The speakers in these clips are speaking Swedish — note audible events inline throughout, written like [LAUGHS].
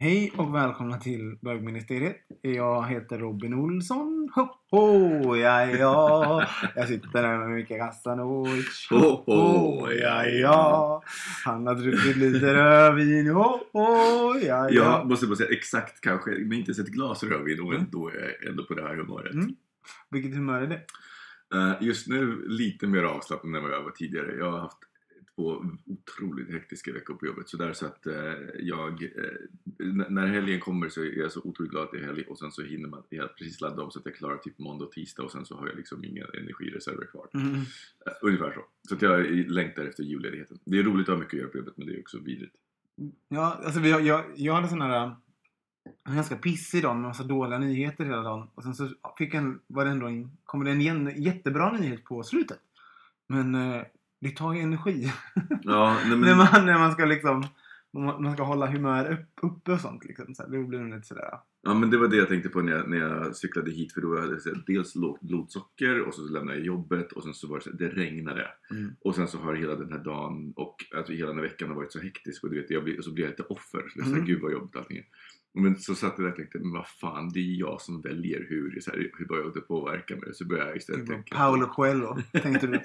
Hej och välkomna till Bögministeriet. Jag heter Robin Olsson. Ho, ho, ja, ja. Jag sitter här med Micke Kassanovic. Ho, ho, ja, ja. Han har druckit lite rödvin. Ho, ho, ja, Jag ja. måste bara säga exakt kanske, men inte ens ett glas rödvin och ändå är jag ändå på det här humöret. Mm. Vilket humör är det? Eh, just nu lite mer avslappnad än vad jag var tidigare. Jag har haft två otroligt hektiska veckor på jobbet. Så där så att eh, jag, eh, när helgen kommer så är jag så otroligt glad att det är helg och sen så hinner man jag precis ladda om så att jag klarar typ måndag och tisdag och sen så har jag liksom inga energireserver kvar. Mm. Eh, ungefär så. Så att jag längtar efter julledigheten. Det är roligt att ha mycket att göra på jobbet men det är också vidrigt. Ja, alltså vi, har- jag, jag hade sån här... En ganska pissig dag med massa dåliga nyheter hela dagen. Och sen så fick en, var det ändå en, kom det en jättebra nyhet på slutet. Men eh, det tar ju energi. Ja, [LAUGHS] men, när, man, när man ska liksom man ska hålla humör upp, uppe och sånt liksom. Så då blir det lite sådär. Ja men det var det jag tänkte på när jag, när jag cyklade hit för då hade jag dels lågt blodsocker och så lämnade jag jobbet och sen så var det så det regnade. Mm. Och sen så har hela den här dagen och alltså hela den här veckan har varit så hektisk och du vet, jag blir, så blir jag lite offer. Så här, Mm. Gud vad jobbigt allting är. Men så satt jag där och tänkte, men vad fan, det är jag som väljer hur, så här, hur bara jag det påverkar mig. Så började jag istället tänka Paolo Coelho. Tänkte du.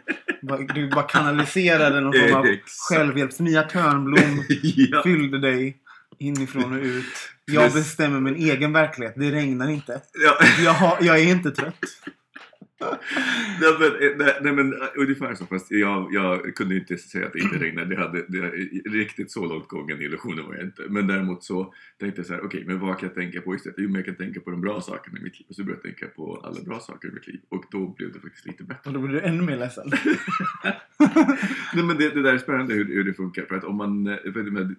Du bara kanaliserade någon form av självhjälps... Mia Törnblom [LAUGHS] ja. fyllde dig inifrån och ut. Jag bestämmer min egen verklighet. Det regnar inte. ja. Jag, har, jag är inte trött. [LAUGHS] Nej men, eh, nej, nej, men eh, ungefär så. Fast jag, jag kunde inte säga att det inte regnade. Det hade, det, riktigt så långt gången illusionen var jag inte. Men däremot så tänkte jag så här, okej, men vad kan jag tänka på istället? Jo, men jag kan tänka på de bra sakerna i mitt liv. Och så började jag tänka på alla bra saker i mitt liv. Och då blev det faktiskt lite bättre. Och då blir du ännu mer ledsen. [LAUGHS] Nej men det, det där är spännande hur, hur det funkar. För att om man, eh, för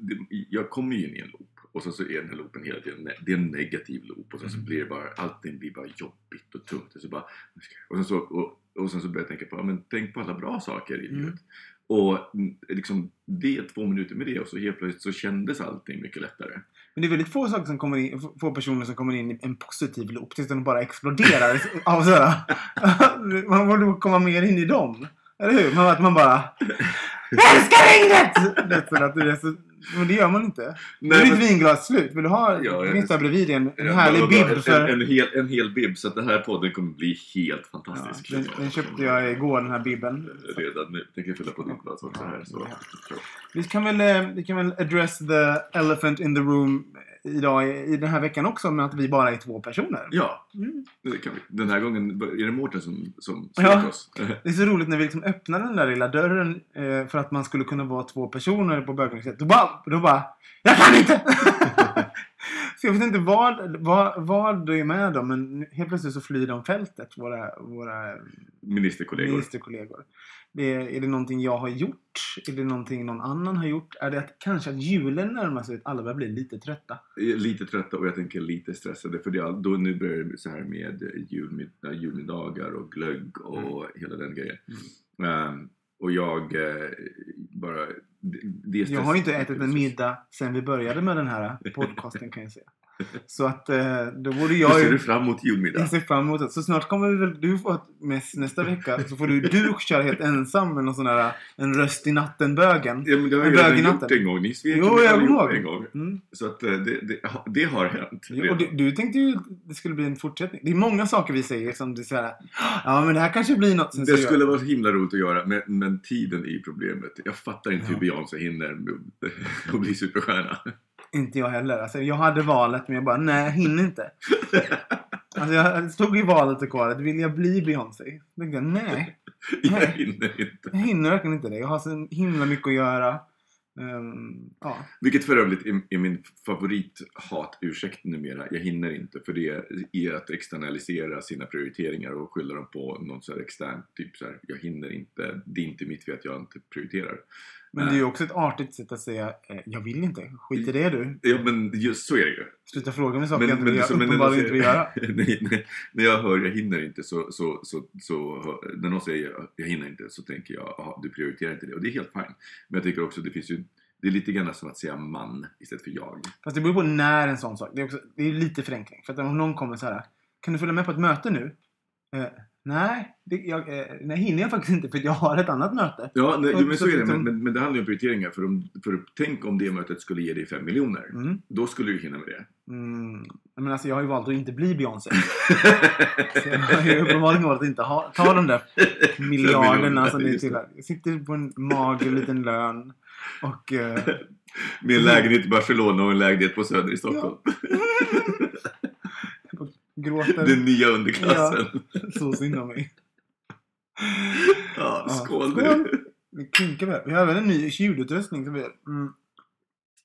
jag kommer ju in i en loop. Och sen så är den här loopen hela tiden, det är en negativ loop. Och sen så blir det bara, allting blir bara jobbigt och tungt. Och, så bara, och, sen så, och, och sen så börjar jag tänka på, ja, men tänk på alla bra saker i Mm. livet. Och mm, liksom, det två minuter med det och så helt plötsligt så kändes allting mycket lättare. Men det är väldigt få saker som kommer in, få personer som kommer in i en positiv loop tills den bara exploderar. [LAUGHS] av sådär. [LAUGHS] Man borde komma mer in i dem. Eller hur? Man, att man bara [LAUGHS] älskar regnet! Det är så att det är så, men det gör man inte. Nu är Nej, ditt men- vinglas slut. Vill du ha? Ja, jag- finns där bredvid en, en Ja, härlig bibb en, för... en, en, hel, en hel bibb, så att den här podden kommer bli helt Ja, fantastisk. den, den köpte jag igår, den här bibben. Redan nu. Tänker jag fylla på ditt glas också här. Så. Vi kan väl, eh, vi kan väl address the elephant in the room idag, i den här veckan också, med att vi bara är två personer. Ja, Mm. det kan vi. Den här gången är det Mårten som, som Ja. oss. Det är så roligt när vi liksom öppnade den där lilla dörren eh, för att man skulle kunna vara två personer på böguniversitetet. Då bara, då bara Jag kan inte! [LAUGHS] [LAUGHS] så jag vet inte vad, vad, vad det är med dem, men helt plötsligt så flyr de fältet, våra, våra Ministerkollegor. ministerkollegor. Det är, är det någonting jag har gjort? Är det någonting någon annan har gjort? Är det att, kanske att julen närmar sig att alla börjar bli lite trötta? Är Lite trötta och jag tänker lite stressade för det, då nu börjar det så här med äh, julmiddagar och glögg och hela den grejen. Ehm, och jag eh, bara... Det, det Jag har inte ätit en middag sen vi började med den här podcasten kan jag säga. Så att eh, då borde jag ser ju... du fram emot julmiddag? Jag ser fram emot det. Så snart kommer väl du få ett mess nästa vecka. Så får du, du köra helt ensam med någon sån där En röst i natten-bögen. Ja, men det har jag redan gjort en gång. Ni svek Jo, mig jag en gång. Mm. Så att eh, det, det, det har hänt. Jo, Och du, du tänkte ju det skulle bli en fortsättning. Det är många saker vi säger som du säger Ja men det här kanske blir något. Sen Det skulle vara så himla roligt att göra, men, men tiden är ju problemet. Jag fattar inte Ja. hur Beyoncé hinner [LAUGHS] att bli superstjärna. Inte jag heller. Alltså, jag hade valet men jag bara, nej jag hinner inte. Alltså, jag stod i valet och kvalet. Vill jag bli Beyoncé? Då tänkte jag, nej. [LAUGHS] Jag hinner inte. Jag hinner verkligen inte det. Jag har så himla mycket att göra. Ehm, ja. Vilket för övrigt är, är min favorit-hat-ursäkt numera. Jag hinner inte. För det är att externalisera sina prioriteringar och skylla dem på någon så extern typ så här. Jag hinner inte. Det är inte mitt fel att jag inte prioriterar. Men det är ju också ett artigt sätt att säga, eh, jag vill inte. Skit i det du. Ja men just så är det ju. Sluta fråga mig saker jag inte vill, så- någon uppenbarligen inte vill göra. säger- [LAUGHS] när, när, jag hör jag hinner inte så, så, så, så när någon säger jag hinner inte så tänker jag aha, du prioriterar inte det och det är helt fine. Men jag tycker också det finns ju det är lite grann som att säga man istället för jag. Fast det beror på när en sån sak. Det är, också, det är lite förenkling. För att om någon kommer så här. Kan du följa med på ett möte nu? Eh, nej, det, jag, eh, nej, hinner jag faktiskt inte för jag har ett annat möte. Ja, nej, men så är det. Men, men, men det handlar ju om prioriteringar. För, om, för tänk om det mötet skulle ge dig 5 miljoner. Mm. Då skulle du hinna med det. Mm. Men alltså, jag har ju valt att inte bli Beyoncé. [LAUGHS] Så jag har ju uppenbarligen valt att inte ha, ta de där miljarderna som det är. Jag sitter på en mager liten lön. Och... Eh, [LAUGHS] Med en lägenhet i Barcelona och en lägenhet på Söder i Stockholm. [LAUGHS] gråter. Den nya underklassen. Så synd om mig. Ja, Ja, skål, skål. du. Vi klinkar med. Vi har även en ny ljudutrustning. Som vi, mm,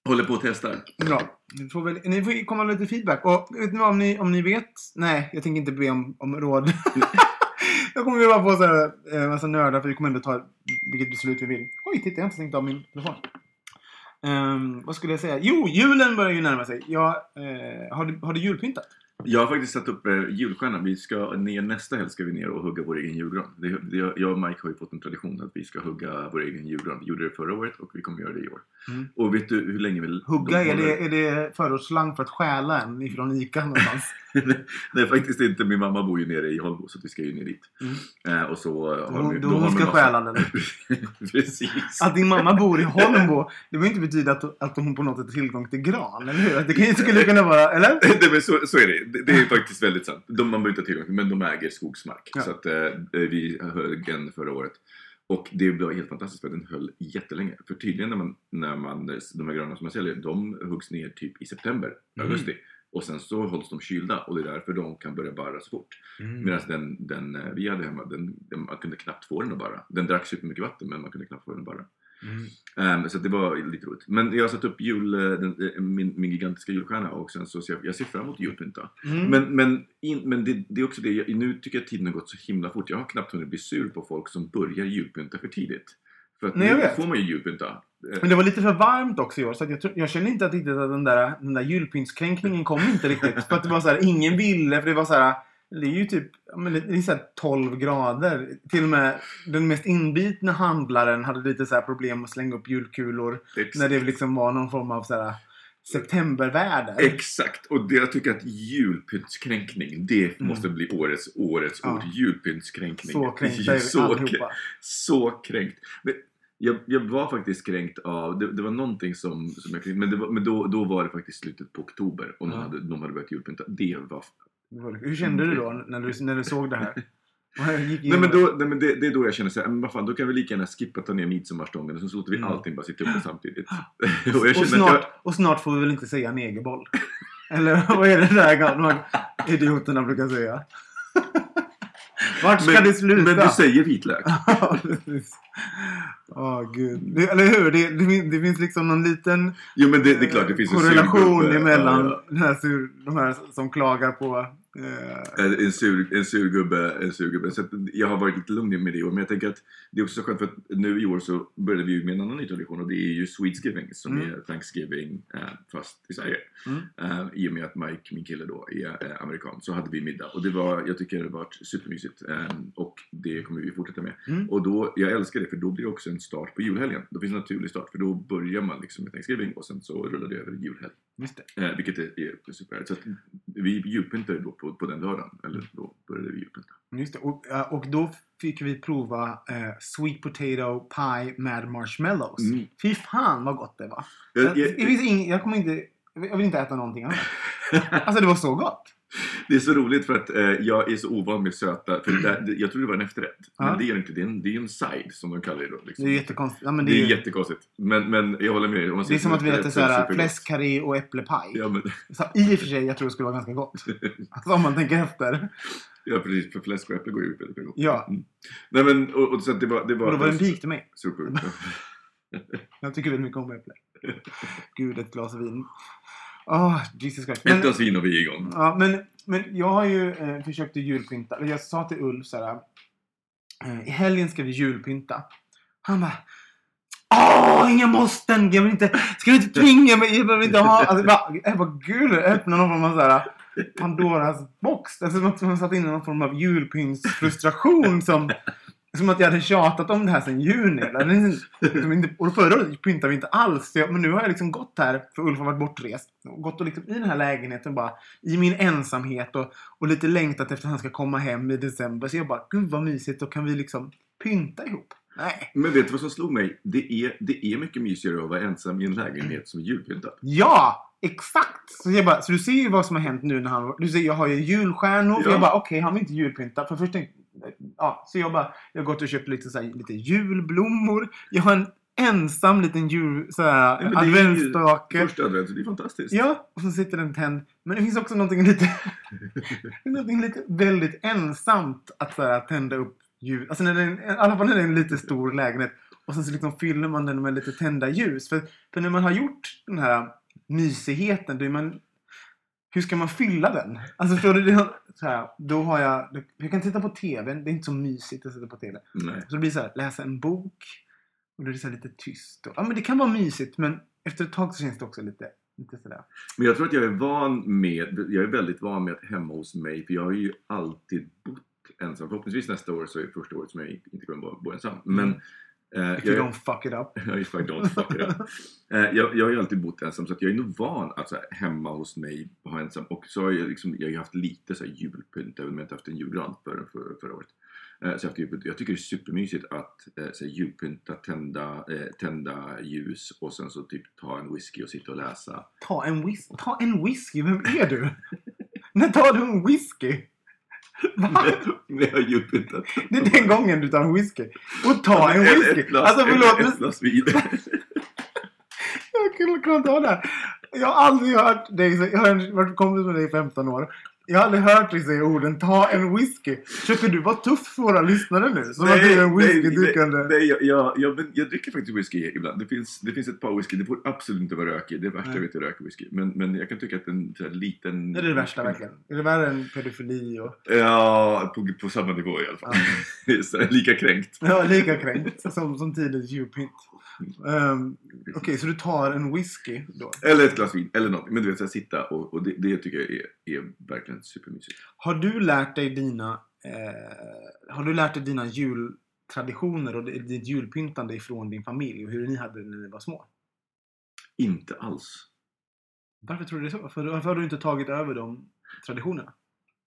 Håller på och testar. bra. Ni får, väl, ni får komma med lite feedback. Och vet ni vad, om ni, om ni vet? Nej, jag tänker inte be om, om råd. [LAUGHS] jag kommer bara på så här, eh, massa nördar för vi kommer ändå ta vilket beslut vi vill. Oj, titta jag har inte stängt av min telefon. Ehm, vad skulle jag säga? Jo, julen börjar ju närma sig. Jag, eh, har, du, har du julpyntat? Jag har faktiskt satt upp eh, julstjärnan. Vi ska ner, nästa helg ska vi ner och hugga vår egen julgran. Det, det, jag och Mike har ju fått en tradition att vi ska hugga vår egen julgran. Vi gjorde det förra året och vi kommer göra det i år. Mm. Och vet du hur länge vi... Hugga, de är det, är det förortsslang för att stjäla en ifrån Ica någonstans? [LAUGHS] [LAUGHS] Nej, faktiskt inte. Min mamma bor ju nere i Holmbo så vi ska ju ner dit. Mm. Eh, och så har Hon- då har hon ska stjäla den. Precis. Att din mamma bor i Holmbo, det behöver inte betyda att, att hon på något sätt har tillgång till gran, eller hur? Att Det kan, skulle kunna vara, eller? [LAUGHS] Nej, men så, så är det. Det, det är faktiskt väldigt sant. De, man behöver inte ha tillgång till men de äger skogsmark. Ja. Så att eh, vi högg en förra året. Och det blev helt fantastiskt för den höll jättelänge. För tydligen när man, när man, de här gröna som man säljer, de huggs ner typ i september, Mm. augusti. Och sen så hålls de kylda och det är därför de kan börja barra så fort. Medan den, den eh, vi hade hemma, den, man kunde knappt få den att barra. Den drack supermycket vatten men man kunde knappt få den att barra. Ehm, så att det var lite roligt. Men jag har satt upp jul, eh, den, eh, min, min gigantiska julstjärna och sen så ser jag, jag ser fram emot julpynta. Mm. Men, men, in, men det, det är också det, jag, nu tycker jag att tiden har gått så himla fort. Jag har knappt hunnit bli sur på folk som börjar julpynta för tidigt. För att Nej, nu får man ju julpynta. Eh, Men det var lite för varmt också i år, så jag, tror- jag känner inte att, riktigt att den där, den där julpyntskränkningen kom inte riktigt. För att det var så här, ingen ville, för det var så här, det är ju typ men det är så här 12 grader. Till och med den mest inbitna handlaren hade lite så här problem att slänga upp julkulor. Ex- När det liksom var någon form av så här septemberväder. Exakt! Och det, jag tycker att julpyntskränkning, det måste bli årets, årets Mm. Ja. ord. Julpyntskränkning. Så vi [LAUGHS] så, allihopa. så kränkt. Men jag, jag var faktiskt kränkt av, det, det var någonting som, som jag kränkte, men, det var, men då, då var det faktiskt slutet på oktober och Ja. hade, någon hade börjat julpynta. Det var... Hur kände du då när du, när du såg det här? [LAUGHS] Nej men, då, nej, men det, det är då jag känner såhär, men vad fan, då kan vi lika gärna skippa ta ner midsommarstången och så låter vi Mm. allting bara sitta uppe [GASPS] samtidigt. och [LAUGHS] Och snart, jag, och snart får vi väl inte säga negerboll? Eller vad är det där gamla idioterna brukar säga? [LAUGHS] Vart ska men, det sluta? men du säger vitlök. [LAUGHS] Ja. Åh gud. Det, eller hur? Det, det, det finns liksom någon liten Jo men det, det är klart det finns en korrelation surgubbe. emellan Ja, Den här de här som klagar på... Ja. En, sur, en surgubbe, en surgubbe. Så jag har varit lite lugn med det år. Men jag tänker att det är också så skönt för att nu i år så började vi ju med en annan ny tradition och det är ju Sweetsgiving som Mm. är Thanksgiving eh, fast i Sverige. Mm. Eh, I och med att Mike, min kille då, är amerikan så hade vi middag och det var, jag tycker det har varit supermysigt eh, och det kommer vi fortsätta med. Mm. Och då, jag älskar det för då blir det också en start på julhelgen. Då finns en naturlig start för då börjar man liksom med Thanksgiving och sen så rullar det över julhelg. Just det. Vilket är, är superhärligt. Så att vi julpyntade då på, på den lördagen. Eller då började vi julpynta. Just det. Och, ja, och då fick vi prova eh, Sweet Potato Pie med Marshmallows. Mm. Fy fan vad gott det var. Jag, Jag, jag, jag kommer inte... Jag vill inte äta någonting annat. [LAUGHS] Alltså det var så gott. Det är så roligt för att eh, jag är så ovan med söta. För där, jag trodde det var en efterrätt. Ja. Men det är inte. Det är en, det är en side som de kallar det då. Liksom. Det är jättekonstigt. Ja, men Det det, är är, jättekonstigt. Men, men jag håller med dig. Det är som att vi äter såhär fläskkarré och äpplepaj. Ja, men, Så, I och för sig, jag tror det skulle vara ganska gott. [LAUGHS] Alltså, om man tänker efter. ja, precis. För fläsk och äpple går ju väldigt gott. Ja. Mm. Nej, men och, och så att det var... Det var Och då var det en pik till mig. Super. [LAUGHS] Jag tycker väldigt mycket om äpple. [LAUGHS] Gud, ett glas vin. Åh, Jesus Christ. Ett glas vin och vi är igång. ja, men, men jag har ju eh, försökt att julpynta. Jag sa till Ulf såhär. Eh, I helgen ska vi julpynta. Han bara. Åh, inga måsten! Jag vill inte, ska du inte tvinga mig? Jag behöver inte ha... Alltså, bara, jag bara, gud, öppna någon form av såhär Pandoras box. Alltså, att man satt in någon form av julpyntsfrustration som... Som att jag hade tjatat om det här sedan juni. Liksom [LAUGHS] inte, och förra året pyntade vi inte alls. Jag, men nu har jag liksom gått här, för Ulf har varit bortrest. Och gått och liksom i den här lägenheten bara. I min ensamhet och, och lite längtat efter att han ska komma hem i december. Så jag bara, gud vad mysigt. Då kan vi liksom pynta ihop. Nej. Men vet du vad som slog mig? Det är, det är mycket mysigare att vara ensam i en lägenhet som är julpyntad. Ja! Exakt! Så, jag bara, så du ser ju vad som har hänt nu när han... Du ser, jag har ju julstjärnor. Ja. jag bara, okej, han vill inte julpynta. För först tänkte Ja, så jag bara, jag har gått och köpt lite, så här, lite julblommor. Jag har en ensam liten jul, så här, ju adventsstake. Första advent, det är fantastiskt. Ja, och så sitter den tänd. Men det finns också någonting lite, [LAUGHS] någonting lite väldigt ensamt att så här, tända upp ljus. Alltså när är, i alla fall när det är en lite stor lägenhet. Och sen så liksom fyller man den med lite tända ljus. För, för när man har gjort den här mysigheten, då är man... Hur ska man fylla den? Alltså förstår du? Så här, då har jag... Jag kan titta på TV. Det är inte så mysigt att sitta på TV. Nej. Så det blir så här, läsa en bok. Och då är det så lite tyst. Och, ja men det kan vara mysigt men efter ett tag så känns det också lite, sådär. Men jag tror att jag är van med, jag är väldigt van med att hemma hos mig, för jag har ju alltid bott ensam. Förhoppningsvis nästa år så är det första året som jag inte kommer bo, bo ensam. Men eh, If you jag, don't fuck it up. [LAUGHS] If I don't fuck it up. [LAUGHS] Eh, jag, jag har ju alltid bott ensam så att jag är nog van att här, hemma hos mig vara ensam. Och så har jag, liksom, jag har ju haft lite så här, julpynt även om jag inte haft en julgran förrän för, förra året. Eh, så jag, haft jag tycker det är supermysigt att eh, så här, julpynta, tända, tända ljus och sen så typ ta en whisky och sitta och läsa. Ta en, whis- ta en whisky, vem är du? [LAUGHS] När tar du en whisky? När jag har julpyntat. Det är den gången du tar en whisky. Och ta en Eller whisky. Ett glas, Alltså förlåt, ett glas vin. jag skulle kunna ta det. Jag har aldrig hört dig jag har varit kompis med dig i 15 år. Jag har aldrig hört dig säga orden ta en whisky. Försöker du vara tuff för våra lyssnare nu? Som att du är en whisky-drickande... nej, nej jag, jag, jag, jag dricker faktiskt whisky ibland. Det finns, det finns ett par whisky, det får absolut inte vara rökig. Det är värsta Nej. jag vet är rökig men, men jag kan tycka att en så här, liten... Det är det värsta verkligen. Är det värre än pedofili och... Ja, på, på samma nivå i alla fall. [LAUGHS] här, lika kränkt. Ja, lika kränkt som, som tidens julpynt. Um, Okej, så du tar en whisky då? Eller ett glas vin, eller någonting. Men du vet, så här, sitta och, och det, det tycker jag är, är verkligen supermysigt. Har du lärt dig dina... Eh, har du lärt dig dina jultraditioner och ditt julpyntande ifrån din familj och hur ni hade det när ni var små? Inte alls. Varför tror du det så? Varför, varför har du inte tagit över de traditionerna?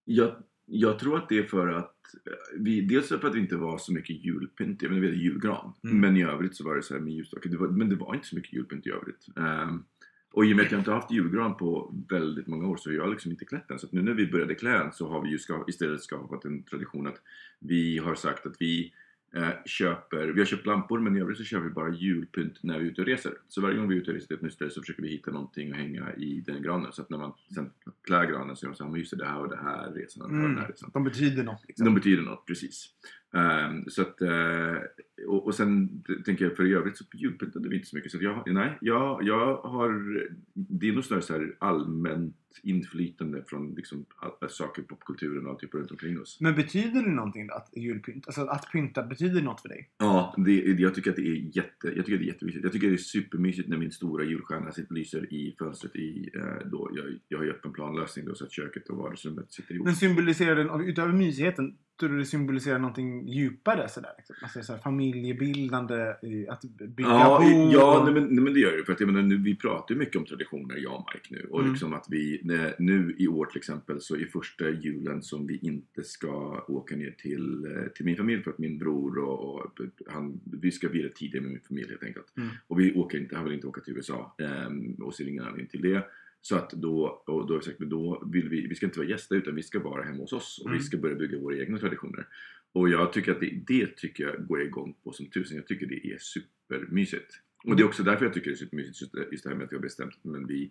Jag, jag tror att det är för att eh, vi, dels för att det inte var så mycket julpynt, jag menar vi hade julgran. Mm. Men i övrigt så var det så här med var, men det var inte så mycket julpynt i övrigt. Ehm, och i och med att jag inte har haft julgran på väldigt många år så har jag liksom inte klätt den. Så nu när vi började klä den så har vi ju ska, istället skapat en tradition att vi har sagt att vi eh, köper, vi har köpt lampor men i övrigt så köper vi bara julpynt när vi är ute och reser. Så varje gång vi är ute och reser till ett nytt ställe så försöker vi hitta någonting att hänga i den granen. Så att när man sen klär granen så är de så här, "Men just det, det här och det här resan och här den här resan. De betyder något liksom. De betyder något, precis. Ehm, så att, eh, och, och sen tänker jag för i övrigt så julpyntade vi inte så mycket. Så jag, nej, jag, jag har, det är nog snarare så här allmänt inflytande från liksom, all, saker, popkulturen och allt typ runt omkring oss. Men betyder det någonting att julpynt? Alltså att pynta, betyder något för dig? Ja, det, jag tycker att det är jätte, jag tycker det är jättemysigt. Jag tycker det är supermysigt när min stora julstjärna sitter, lyser i fönstret i, eh, då, jag, jag har ju öppen planlösning då så att köket och vardagsrummet sitter ihop. Men symboliserar den, utöver mysigheten, tror du det symboliserar någonting djupare sådär? Liksom? Alltså så här, familjebildande, eh, att bygga Ja, bo? ja och- nej, men, nej, men det gör det. För att jag menar, nu, vi pratar ju mycket om traditioner, jag och Mike nu. Och Mm. liksom att vi, nej, nu i år till exempel så är första julen som vi inte ska åka ner till, eh, till min familj för att min bror och, och han, vi ska vila tidigare med min familj helt enkelt. Mm. Och vi åker inte, han vill inte åka till USA ehm, och ser ingen anledning till det. Så att då, och då sagt, då vill vi, vi ska inte vara gäster utan vi ska vara hemma hos oss och Mm. vi ska börja bygga våra egna traditioner. Och jag tycker att det, det tycker jag går igång på som tusen. Jag tycker det är supermysigt. Och det är också därför jag tycker det är just det- just det här med att vi har bestämt att vi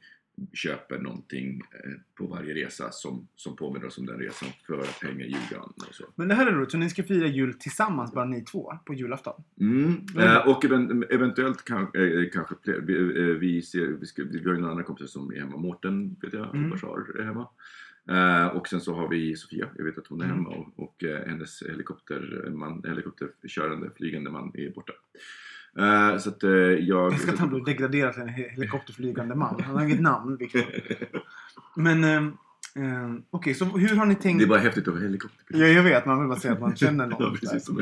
köper någonting eh, på varje resa som, som påminner oss om den resan för att hänga i julgranen och så. Men det här är roligt, så ni ska fira jul tillsammans, bara ni två, på julafton? Mm. Eh, och even, eventuellt kan, eh, kanske fler. Vi, eh, vi, ser, vi, ska, vi har ju några andra kompisar som är hemma. Mårten vet jag, Mm. Bashar är hemma. Eh, och sen så har vi Sofia, jag vet att hon är Mm. hemma och, och eh, hennes helikopterman, helikopterkörande flygande man är borta. Eh, så att eh, jag... Jag ska inte han bli degraderad till en he- helikopterflygande man. Han har inget namn, Viktor. Men, ehm, okej, så hur har ni tänkt? Det är bara häftigt att vara helikopterpilot. Ja, jag vet, man vill bara säga att man känner någon. [LAUGHS] Ja, precis som.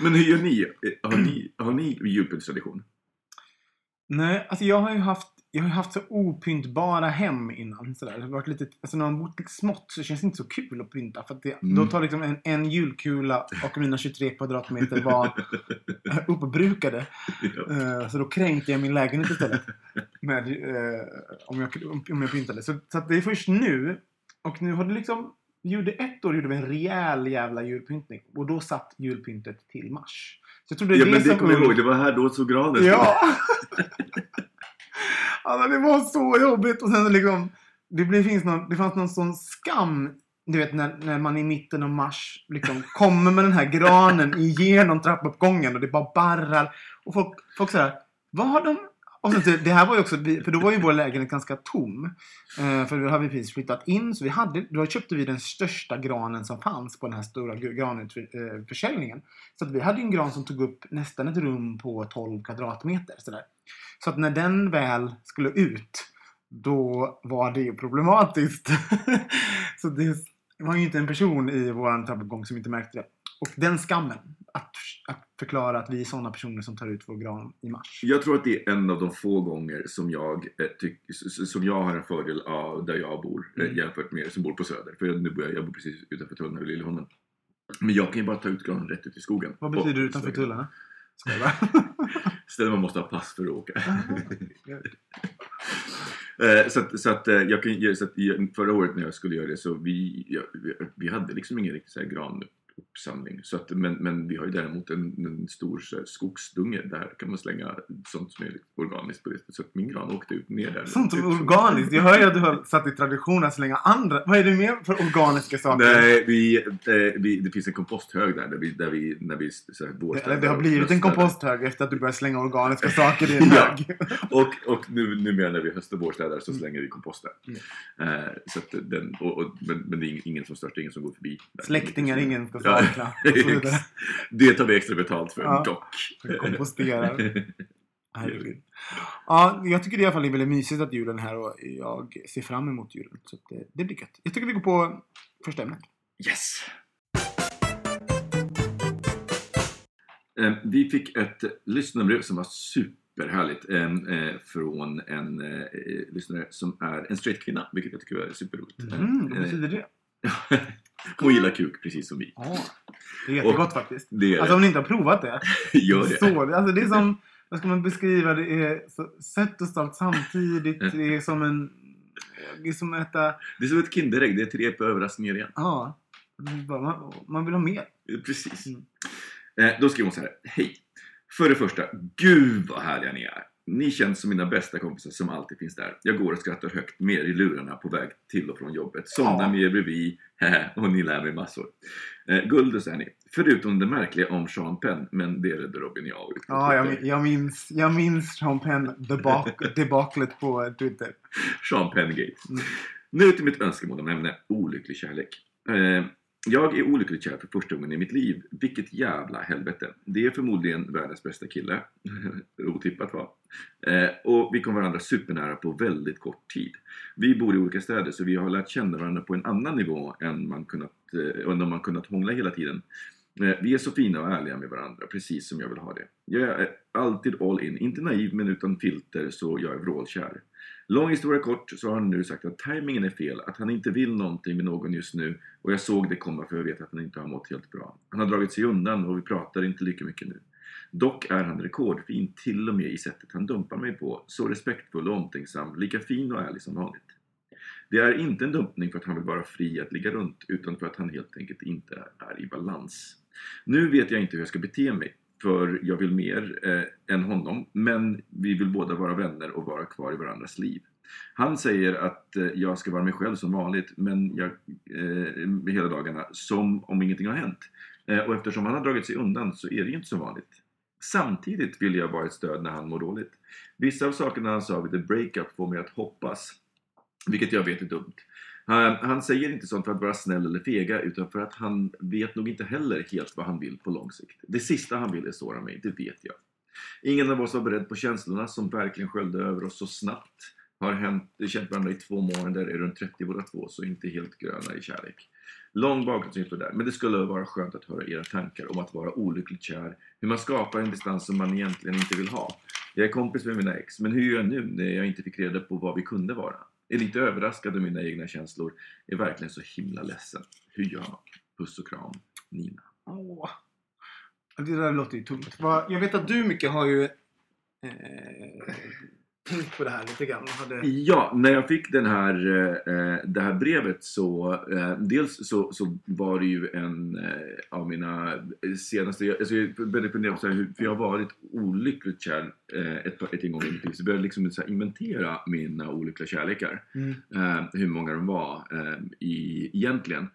Men hur gör ni? Har ni, har ni julpyntstradition? Nej, alltså jag har ju haft, jag har haft så opyntbara hem innan. Sådär. Det har varit lite, alltså när man bott smått så känns det inte så kul att pynta. För att det, Mm. Då tar liksom en, en julkula och mina 23 kvadratmeter var [LAUGHS] uppbrukade. Eh, Så då kränkte jag min lägenhet istället. Med, eh, om, jag, om jag pyntade. Så, så det är först nu. Och nu har det liksom... Gjorde ett år gjorde vi en rejäl jävla julpyntning. Och då satt julpyntet till mars. Så jag är Ja det men det kommer jag ihåg, det var här då så granen. Ja! [LAUGHS] alltså det var så jobbigt. Och sen liksom... Det, blev, finns någon, det fanns någon sån skam. Du vet när, när man i mitten av mars liksom kommer med den här granen igenom trappuppgången och det bara barrar. Och folk, folk såhär, vad har de... Och sen, så- typ, det här var ju också, för då var ju vår lägenhet ganska tom. Eh, för då hade vi precis flyttat in, så vi hade, då köpte vi den största granen som fanns på den här stora granförsäljningen. Eh, så att vi hade en gran som tog upp nästan ett rum på 12 kvadratmeter. Sådär. Så att när den väl skulle ut, då var det ju problematiskt. [LAUGHS] så det var ju inte en person i vår trappuppgång som inte märkte det. Och den skammen, att, att förklara att vi är sådana personer som tar ut vår gran i mars. Jag tror att det är en av de få gånger som jag, eh, tyck, som jag har en fördel av där jag bor eh, Mm. jämfört med er som bor på Söder. För jag, nu bor jag, jag bor precis utanför Tulln och Liljeholmen. Men jag kan ju bara ta ut granen rätt ut i skogen. Vad betyder Och- utanför tullarna? Jag. [LAUGHS] Ställen man måste ha pass för att åka. [LAUGHS] Eh, så att, så att, jag kan, så att förra året när jag skulle göra det så vi, ja, vi, hade liksom ingen riktig så här granuppsamling. Så att, men, men vi har ju däremot en, en stor här, skogsdunge. Där kan man slänga sånt som är organiskt på det sättet. Så att min gran åkte ut ner där. Sånt som är organiskt. Jag hör ju att du har satt i tradition att slänga andra. Vad är det mer för organiska saker? Nej, vi, eh, vi, det finns en komposthög där, där vi, där vi, när vi så här, Det, det har och blivit en komposthög efter att du började slänga organiska [LAUGHS] saker i en hög. Och, och nu, numera när vi höstar vårstädar så Mm. slänger vi kompost där. Mm. Eh, så den, och, och, men, men det är ingen som stört, det är ingen som går förbi. där. Släktingar ingen ska Ja, sakna. [LAUGHS] Och så vidare. det tar vi extra betalt för, Ja. dock. Komposterar. [LAUGHS] Herregud. Ja, jag tycker i alla fall det är väldigt mysigt att julen är här och jag ser fram emot julen. Så det, det blir gött. Jag tycker vi går på första ämnet. Yes! Eh, Vi fick ett lyssnarbrev som var superhärligt eh, eh, från en eh, lyssnare som är en straight kvinna, vilket jag tycker är superroligt. Mm, vad Eh, betyder det? [LAUGHS] [LAUGHS] Hon gillar kuk precis som vi. Ja, det är jättegott faktiskt. Det är Alltså om ni inte har provat det. [LAUGHS] Gör det. Så, alltså det är som, vad ska man beskriva, det är så sött och salt samtidigt. [LAUGHS] Det är som en, det är som att äta, Det är som ett Kinderägg, det är tre på överraskningar igen. ja. Man, man vill ha mer. Precis. Mm. Eh, då skriver hon så här. Hej! För det första, gud vad härliga ni är! Ni känns som mina bästa kompisar som alltid finns där. Jag går och skrattar högt med er i lurarna på väg till och från jobbet. Somnar med er bredvid, och ni lär mig massor. Eh, Guldus är ni. Förutom det märkliga om Sean Penn, men det redde Robin jag ut Ja, jag, jag minns, jag minns Sean Penn debak, [LAUGHS] debaklet på Twitter. Sean Penn-gate. Mm. Nu till mitt önskemål om ämne olycklig kärlek. Eh, Jag är olyckligt kär för första gången i mitt liv. Vilket jävla helvete. Det är förmodligen världens bästa kille. [LAUGHS] Otippat va? Eh, och vi kom varandra supernära på väldigt kort tid. Vi bor i olika städer så vi har lärt känna varandra på en annan nivå än man kunnat, eh, än man kunnat hångla hela tiden. Eh, Vi är så fina och ärliga med varandra, precis som jag vill ha det. Jag är eh, alltid all in, inte naiv men utan filter, så jag är vrålkär. Lång historia kort så har han nu sagt att timingen är fel, att han inte vill någonting med någon just nu och jag såg det komma för jag vet att han inte har mått helt bra. Han har dragit sig undan och vi pratar inte lika mycket nu. Dock är han rekordfin till och med i sättet han dumpar mig på, så respektfull och omtänksam, lika fin och ärlig som vanligt. Det är inte en dumpning för att han vill vara fri att ligga runt, utan för att han helt enkelt inte är i balans. Nu vet jag inte hur jag ska bete mig, för jag vill mer eh, än honom, men vi vill båda vara vänner och vara kvar i varandras liv. Han säger att eh, jag ska vara mig själv som vanligt, men jag, eh, hela dagarna, som om ingenting har hänt. Eh, och eftersom han har dragit sig undan så är det ju inte så vanligt. Samtidigt vill jag vara ett stöd när han mår dåligt. Vissa av sakerna han sa vid the breakup får mig att hoppas, vilket jag vet är dumt. Han, han säger inte sånt för att vara snäll eller fega utan för att han vet nog inte heller helt vad han vill på lång sikt. Det sista han vill är såra mig, det vet jag. Ingen av oss var beredd på känslorna som verkligen sköljde över oss så snabbt. Har hänt, känt varandra i två månader, är runt 30 båda två, så inte helt gröna i kärlek. Lång bakgrundsinfo där, men det skulle vara skönt att höra era tankar om att vara olyckligt kär, hur man skapar en distans som man egentligen inte vill ha. Jag är kompis med mina ex, men hur gör jag nu när jag inte fick reda på vad vi kunde vara? Är lite överraskad av mina egna känslor, är verkligen så himla ledsen. Hur gör man? Puss och kram, Nina. Åh. Det där låter ju tungt. Jag vet att du mycket har ju eh, tänkt på det här lite grann. Hade... Ja, när jag fick den här, eh, det här brevet så eh, dels så, så var det ju en eh, av mina senaste, alltså jag började fundera på hur, för jag har varit olyckligt kär ett, ett en gång i mitt liv så jag började liksom så inventera mina olyckliga kärlekar. Mm. hur många de var i, egentligen.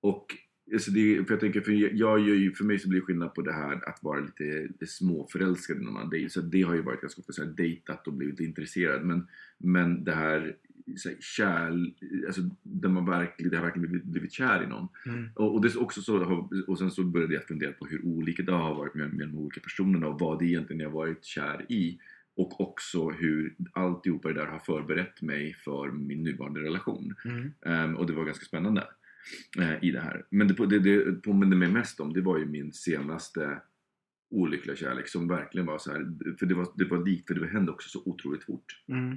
Och alltså det, för jag tänker, för jag ju, för mig så blir det skillnad på det här att vara lite, lite småförälskad när man dejtar. Så det har ju varit ganska ofta så här dejtat och blivit intresserad. Men, men det här, så här kärl, alltså där man verkligen, det har verkligen blivit, blivit kär i någon. Mm. Och, och, det är också så, och sen så började jag fundera på hur olika det har varit med, med de olika personerna och vad det egentligen jag har varit kär i. Och också hur alltihopa det där har förberett mig för min nuvarande relation. Mm. Ehm, och det var ganska spännande i det här. Men det, det, det påminner mig mest om, det var ju min senaste olyckliga kärlek som verkligen var så här, för det var, det var likt, för det hände också så otroligt fort. Mm.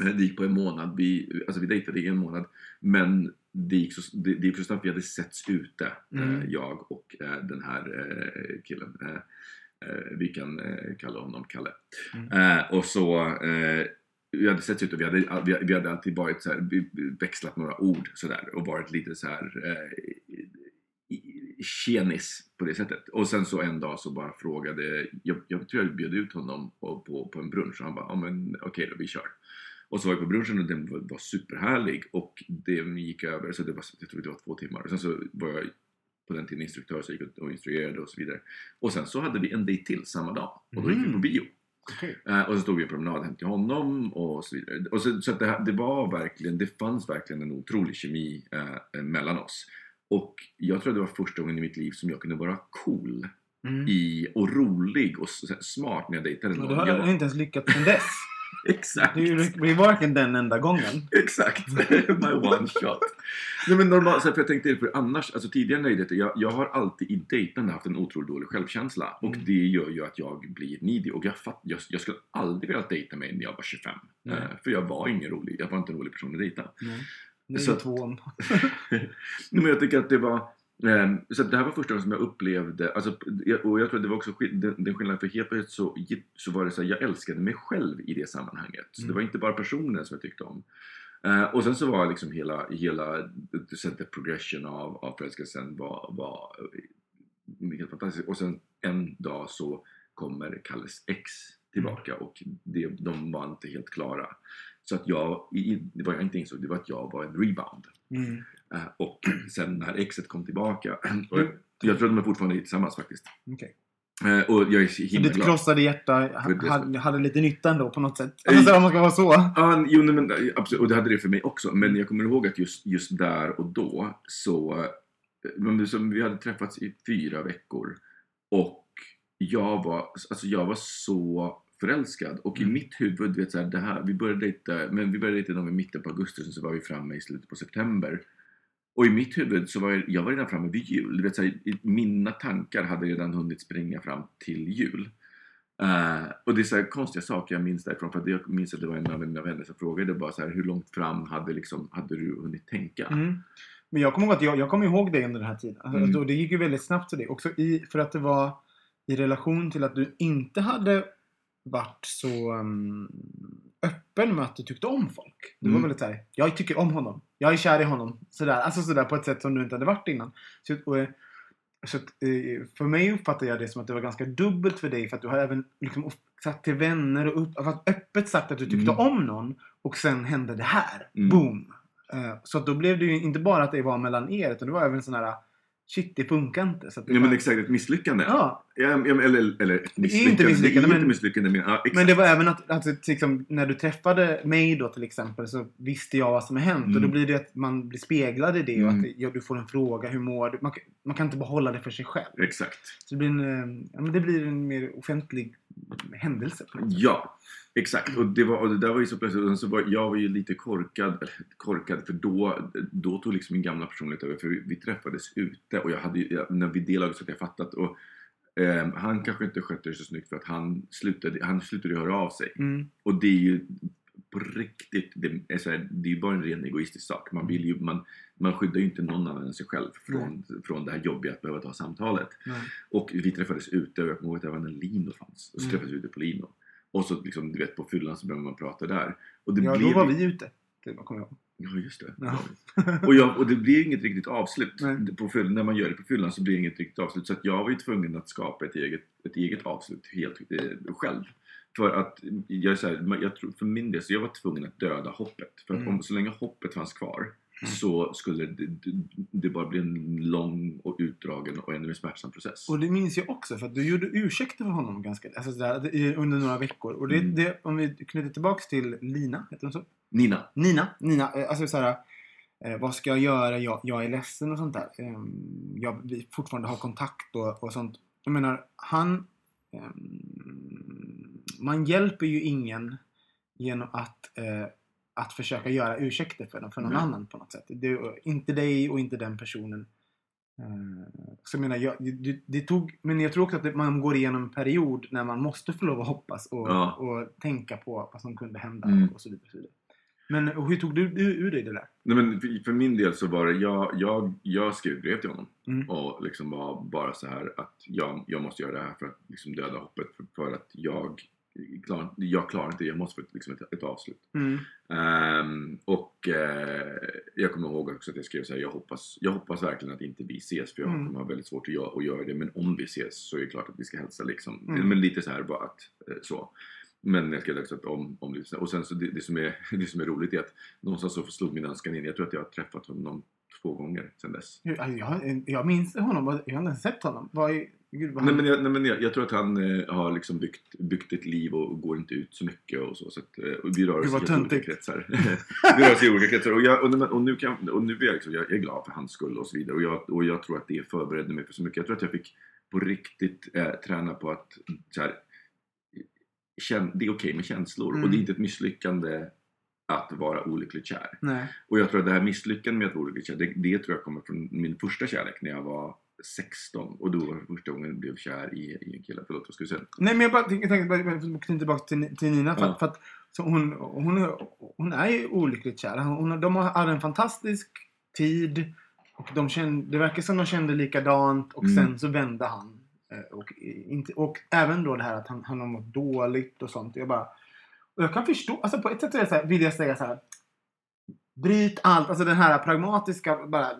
Eh, Det gick på en månad, vi, alltså vi dejtade i en månad, men det gick så, det, det gick så snabbt, vi hade setts ute, Mm. eh, jag och eh, den här eh, killen. Eh, eh, vi kan eh, kalla honom Kalle. Mm. Eh, och så, eh, vi hade setts ute och vi hade, vi, vi hade alltid varit så här, vi, vi växlat några ord sådär och varit lite så här eh, tjenis på det sättet. Och sen så en dag så bara frågade, jag, jag tror jag bjöd ut honom på, på, på en brunch och han bara, ja men okej då, vi kör. Och så var jag på brunchen och den var, var superhärlig och det gick över, så det var, jag tror det var två timmar. Och sen så var jag på den tiden instruktör så gick ut och instruerade och så vidare. Och sen så hade vi en dejt till samma dag och då gick vi på Mm. bio. Okej. Eh, och så stod vi en promenad hem till honom och så vidare. Och så, så det, det var verkligen, det fanns verkligen en otrolig kemi eh, mellan oss. Och jag tror att det var första gången i mitt liv som jag kunde vara cool Mm. i, och rolig och smart när jag dejtade Och någon. du har Jag var- inte ens lyckats sen dess. [LAUGHS] Exakt! Det är varken den enda gången. Exakt! [LAUGHS] My one shot. Nej men normalt, för jag tänkte för annars, alltså tidigare när jag jag, har alltid i dejtande haft en otroligt dålig självkänsla. Och Mm. det gör ju att jag blir needy. Och jag, fatt, jag, jag skulle aldrig vilja dejta mig när jag var 25. Nej. Eh, för jag var ingen rolig, jag var inte en rolig person att dejta. Nej. Det är tvåan. [LAUGHS] Nej, men jag tycker att det var ehm, så det här var första gången som jag upplevde, alltså, och jag tror att det var också den, den skillnaden, för helt plötsligt så, så var det så här, jag älskade mig själv i det sammanhanget. Så Mm. det var inte bara personen som jag tyckte om. Eh, och sen så var liksom hela, hela the, progression av, av förälskelsen var, var eh, helt fantastisk. Och sen en dag så kommer Kalles ex tillbaka och det, de var inte helt klara. Så att jag, i, det var jag inte insåg, det var att jag var en rebound. Mm. Eh, Och sen när exet kom tillbaka, [CLEARS THROAT] och Mm. jag tror att de är fortfarande tillsammans faktiskt. Okej. Eh, Och jag är så Så himla ditt glad. krossade hjärta hade, hade lite nytta ändå på något sätt. Eh, Alltså om man ska vara så. Ja, jo, nej, men, eh, absolut, och det hade det för mig också. Men jag kommer ihåg att just, just där och då så men som vi hade träffats i fyra veckor och jag var, alltså jag var så förälskad och i Mm. mitt huvud, vet så här, det här, vi började dejta, men vi började dejta någon vid mitten på augusti sen så var vi framme i slutet på september. Och i mitt huvud så var jag, jag var redan framme vid jul. Du vet, så här, mina tankar hade redan hunnit springa fram till jul. Eh, och det är så konstiga saker jag minns därifrån. För jag minns att det var en av mina vänner som frågade bara så här, hur långt fram hade, liksom, hade du hunnit tänka? Mm. Men jag kommer ihåg att jag, jag kommer ihåg dig under den här tiden. Alltså, Mm. och det gick ju väldigt snabbt för dig. Också i, för att det var i relation till att du inte hade varit så um, öppen med att du tyckte om folk. Du var Mm. väldigt såhär, jag tycker om honom. Jag är kär i honom. Sådär. Alltså sådär på ett sätt som du inte hade varit innan. Så, och, eh, så att, eh, för mig uppfattar jag det som att det var ganska dubbelt för dig. För att du har även liksom sagt till vänner och upp, öppet sagt att du tyckte Mm. om någon. Och sen hände det här. Mm. Boom! Eh, Så att då blev det ju inte bara att det var mellan er, utan det var även sån här Shit, det funkar inte. Så att det Ja men exakt, ett misslyckande. Ja, Ja, eller, eller ett är misslyckande. inte misslyckande, det är men- misslyckande men, ja, men det var även att, att liksom, när du träffade mig då till exempel så visste jag vad som har hänt. Och då Mm. blir det att man blir speglad i det och Mm. att ja, du får en fråga, hur mår du? Man, man kan inte behålla det för sig själv. Exakt. Så det blir en, eh, ja, men det blir en mer offentlig händelse. Ja, exakt. Och det, var, och det där var ju så plötsligt. Och så var, jag var ju lite korkad, korkad för då, då tog liksom min gamla personlighet över. För vi, vi träffades ute och jag hade ju, när vi delade så att jag fattat. Och, ehm, han kanske inte skötte det så snyggt för att han slutade, han slutade höra av sig. Mm. Och det är ju på riktigt, det är, så här, det är ju bara en ren egoistisk sak. Man, vill ju, man, man skyddar ju inte någon annan än sig själv från, från det här jobbiga att behöva ta samtalet. Nej. Och vi träffades ute och jag kommer ihåg att det var när Lino fanns. Och så Mm. träffades vi ute på Lino. Och så liksom, du vet, på fyllan så började man prata där. Och det Ja, blev då var vi ute. Det kommer jag ihåg. Ja, just det. Ja. [LAUGHS] Och, jag, och det blir inget riktigt avslut. Nej. På fyll, när man gör det på fyllan så blir det inget riktigt avslut. Så att jag var ju tvungen att skapa ett eget, ett eget avslut helt eh, själv. För att jag, så här, jag tror, för min del så jag var tvungen att döda hoppet. För att Mm. om, så länge hoppet fanns kvar så skulle det, det, bara bli en lång och utdragen och ännu mer smärtsam process. Och det minns jag också för att du gjorde ursäkter för honom ganska, alltså sådär, under några veckor. Och det, Mm. det, om vi knyter tillbaks till Lina, heter hon så? Nina. Nina, Nina, eh, alltså såhär, eh, vad ska jag göra? Jag, jag är ledsen och sånt där. Eh, jag, vi fortfarande har kontakt och, och sånt. Jag menar, han... Eh, man hjälper ju ingen genom att, eh, att försöka göra ursäkter för, för någon Nej. annan på något sätt. Det, inte dig och inte den personen. Eh, så jag menar, jag, det, det tog, men jag tror också att man går igenom en period när man måste få lov att hoppas och, Ja. och tänka på vad som kunde hända Mm. och så vidare. Men hur tog du, du ur dig det där? Nej, men för, för min del så var det, jag, jag, jag skrev brev till honom Mm. och liksom var bara så här att jag, jag måste göra det här för att liksom döda hoppet för, för att jag, klar, jag klarar inte det, jag måste få liksom ett, ett avslut. Mm. Ehm, och eh, jag kommer ihåg också att jag skrev så här, jag hoppas, jag hoppas verkligen att inte vi ses för jag Mm. kommer ha väldigt svårt att göra, att göra det. Men om vi ses så är det klart att vi ska hälsa liksom. Mm. Men lite så här bara att eh, så. Men jag skrev också att om, om det, och sen så det, det, som är, [LAUGHS] det som är roligt är att någonstans så slog min önskan in. Jag tror att jag har träffat honom två gånger sedan dess. Alltså, Jag, jag minns honom, jag har inte sett honom. Vad är, gud, vad Nej han, men, jag, nej, men jag, jag tror att han eh, har liksom byggt, byggt ett liv och går inte ut så mycket och så. så att, eh, och vi rör oss i olika kretsar. [LAUGHS] vi rör oss i olika kretsar. Och, jag, och, och, nu kan, och nu är jag, liksom, jag är glad för hans skull och så vidare. Och jag, och jag tror att det förberedde mig för så mycket. Jag tror att jag fick på riktigt eh, träna på att så här, känn, det är okej med känslor. Mm. Och det är inte ett misslyckande att vara olyckligt kär. Nej. Och jag tror att det här misslyckandet med att vara olyckligt kär, det, det tror jag kommer från min första kärlek när jag var 16 och då var det första gången jag blev kär i, i en kille. Förlåt, vad ska du säga? Nej men jag bara tänkte, tänkte bara- knyta tillbaka till, till Nina. För, Ja. för att så hon, hon, hon är ju olyckligt kär. Hon, de har en fantastisk tid. Och de kände, det verkar som de kände likadant. Och Mm. sen så vände han. Eh, Och, inte, och även då det här att han, han har mått dåligt och sånt. Jag bara... Och jag kan förstå. Alltså på ett sätt så här, vill jag säga så här. Bryt allt. Alltså den här pragmatiska bara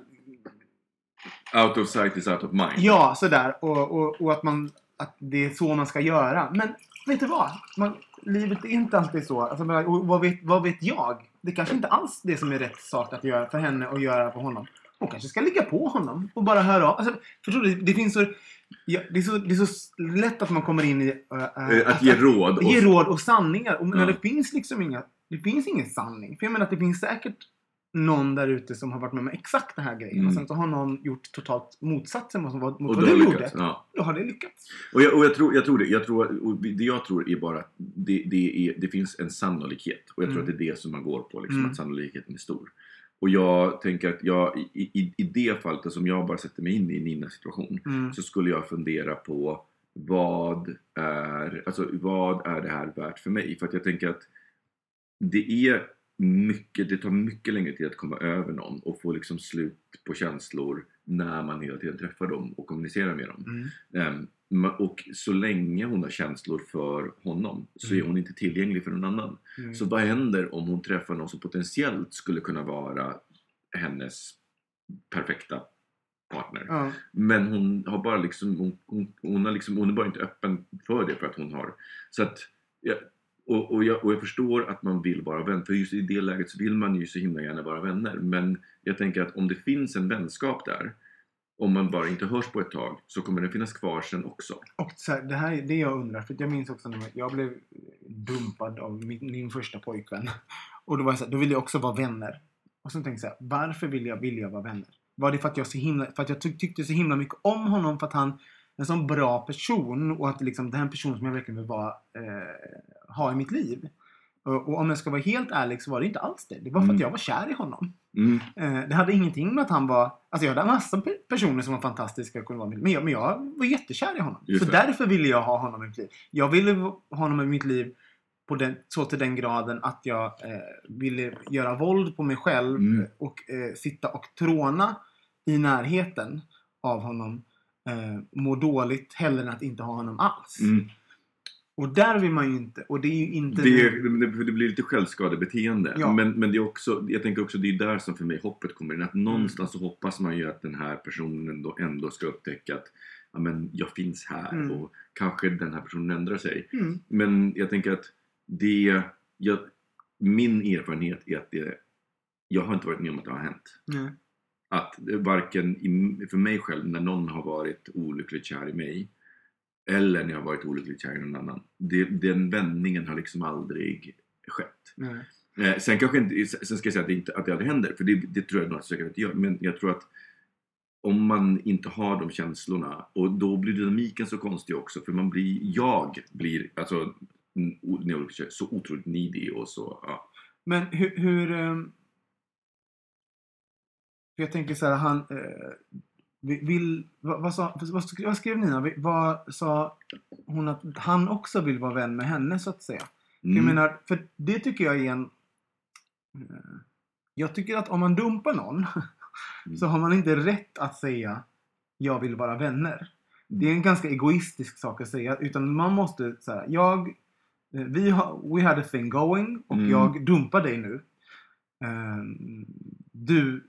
Out of sight is out of mind. Ja, sådär. Och, och, och att, man, att det är så man ska göra. Men vet du vad? Man, livet är inte alltid så. Alltså, och vad, vet, vad vet jag? Det kanske inte alls det som är rätt sak att göra för henne och göra för honom. Hon kanske ska ligga på honom och bara höra av. Alltså, förstår du? Det finns så... Ja, det, är så, det är så lätt att man kommer in i... äh, äh, Eh, Att ge råd. Och, ge råd och sanningar. Och, men Ja. det finns liksom inga... Det finns ingen sanning. För jag menar att det finns säkert någon där ute som har varit med om exakt den här grejen. Mm. Och sen så har någon gjort totalt motsatsen mot vad, mot du gjorde. ja. Då har det lyckats. Och jag, och jag, tror, jag tror det. Jag tror, det jag tror är bara att det, det, är, det finns en sannolikhet. Och jag tror Mm. att det är det som man går på. Liksom, Mm. Att sannolikheten är stor. Och jag tänker att jag, i, i, i det fallet, alltså om jag bara sätter mig in i Ninas situation. Mm. Så skulle jag fundera på vad är, alltså, vad är det här värt för mig? För att jag tänker att det är mycket, det tar mycket längre tid att komma över någon och få liksom slut på känslor när man hela tiden träffar dem och kommunicerar med dem. Mm. Ma- och så länge hon har känslor för honom så är Mm. hon inte tillgänglig för någon annan. Mm. Så vad händer om hon träffar någon som potentiellt skulle kunna vara hennes perfekta partner? Ja. Men hon har bara liksom, hon, hon, hon, har liksom, hon är bara inte öppen för det för att hon har. Så att, ja, och, och, jag, och jag förstår att man vill vara vän, för just i det läget så vill man ju så himla gärna vara vänner. Men jag tänker att om det finns en vänskap där, om man bara inte hörs på ett tag, så kommer den finnas kvar sen också. Och så här, det här är det jag undrar. För jag minns också när jag blev dumpad av min, min första pojkvän. Och då, var jag så här, då ville jag också vara vänner. Och sen tänkte jag så här, varför vill jag, vill jag vara vänner? Var det för att jag, så himla, för att jag tyck, tyckte så himla mycket om honom för att han en sån bra person och att liksom, det här är en person som jag verkligen vill vara, eh, ha i mitt liv. Och, och om jag ska vara helt ärlig så var det inte alls det. Det var för att Mm. jag var kär i honom. Mm. Eh, det hade ingenting med att han var... Alltså jag hade massa pe- personer som var fantastiska och kunde vara med. Men jag, men jag var jättekär i honom. Just så det. därför ville jag ha honom i mitt liv. Jag ville ha honom i mitt liv på den, så till den graden att jag eh, ville göra våld på mig själv Mm. och eh, sitta och tråna i närheten av honom. Eh, må dåligt hellre än att inte ha honom alls. Mm. Och där vill man ju inte. Och det är ju inte... Det, det, det blir lite självskadebeteende. Ja. Men, men det är också, jag tänker också det är där som för mig hoppet kommer in. Att någonstans så hoppas man ju att den här personen då ändå ska upptäcka att ja, men jag finns här Mm. och kanske den här personen ändrar sig. Mm. Men jag tänker att det, jag, min erfarenhet är att det, jag har inte varit med om att det har hänt. Att varken för mig själv när någon har varit olyckligt kär i mig eller när jag har varit olyckligt kär i någon annan. Det, den vändningen har liksom aldrig skett. Nej. Eh, sen kanske inte, sen ska jag säga att det, inte, att det aldrig händer, för det, det tror jag nog säkert att det gör. Men jag tror att om man inte har de känslorna och då blir dynamiken så konstig också för man blir, jag blir alltså så otroligt needy och så, ja. Men hur... hur för jag tänker så här, han... Eh, vi- vill... Vad, vad, sa, vad, vad skrev Nina? Vad sa hon att han också vill vara vän med henne så att säga? För Jag Mm. menar, för det tycker jag är en... eh, Jag tycker att om man dumpar någon [LAUGHS] så har man inte rätt att säga jag vill vara vänner. Det är en ganska egoistisk sak att säga. Utan man måste säga jag... eh, Vi har, we had a thing going och Mm. jag dumpar dig nu. Ehm, du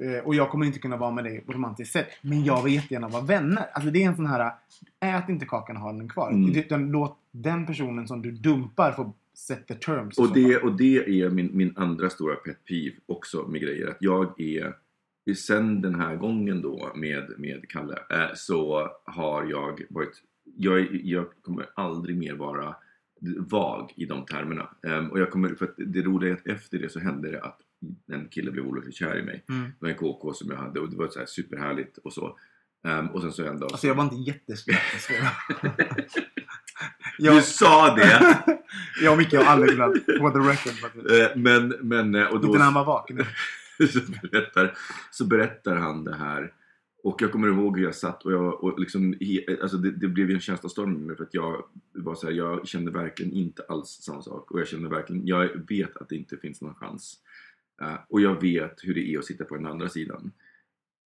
eh, och jag kommer inte kunna vara med dig på romantiskt sätt. Men jag vill jättegärna vara vänner. Alltså det är en sån här ät inte kakan och ha den kvar. Mm. Utan låt den personen som du dumpar få set the terms. Och det, och det är min, min andra stora pet peeve också med grejer. Att jag är, sen den här gången då med, med Kalle, eh, så har jag varit, jag, jag kommer aldrig mer vara vag i de termerna. Ehm, och jag kommer, för att det roliga är att efter det så hände det att en kille blev olyckligt kär i mig. Mm. Det var en KK som jag hade och det var så här superhärligt och så. Ehm, och sen så en dag Alltså jag var inte jättesvår. [LAUGHS] Du jag, sa det! [LAUGHS] jag och Micke har aldrig glömt. For the record. Eh, men, men, eh, och då, Inte när han var vaken. [LAUGHS] så, berättar, så berättar han det här. Och jag kommer ihåg hur jag satt och, jag, och liksom, alltså det, det blev ju en känslostorm med mig för att jag var så här, jag kände verkligen inte alls samma sak. Och jag kände verkligen, jag vet att det inte finns någon chans. Uh, och jag vet hur det är att sitta på den andra sidan.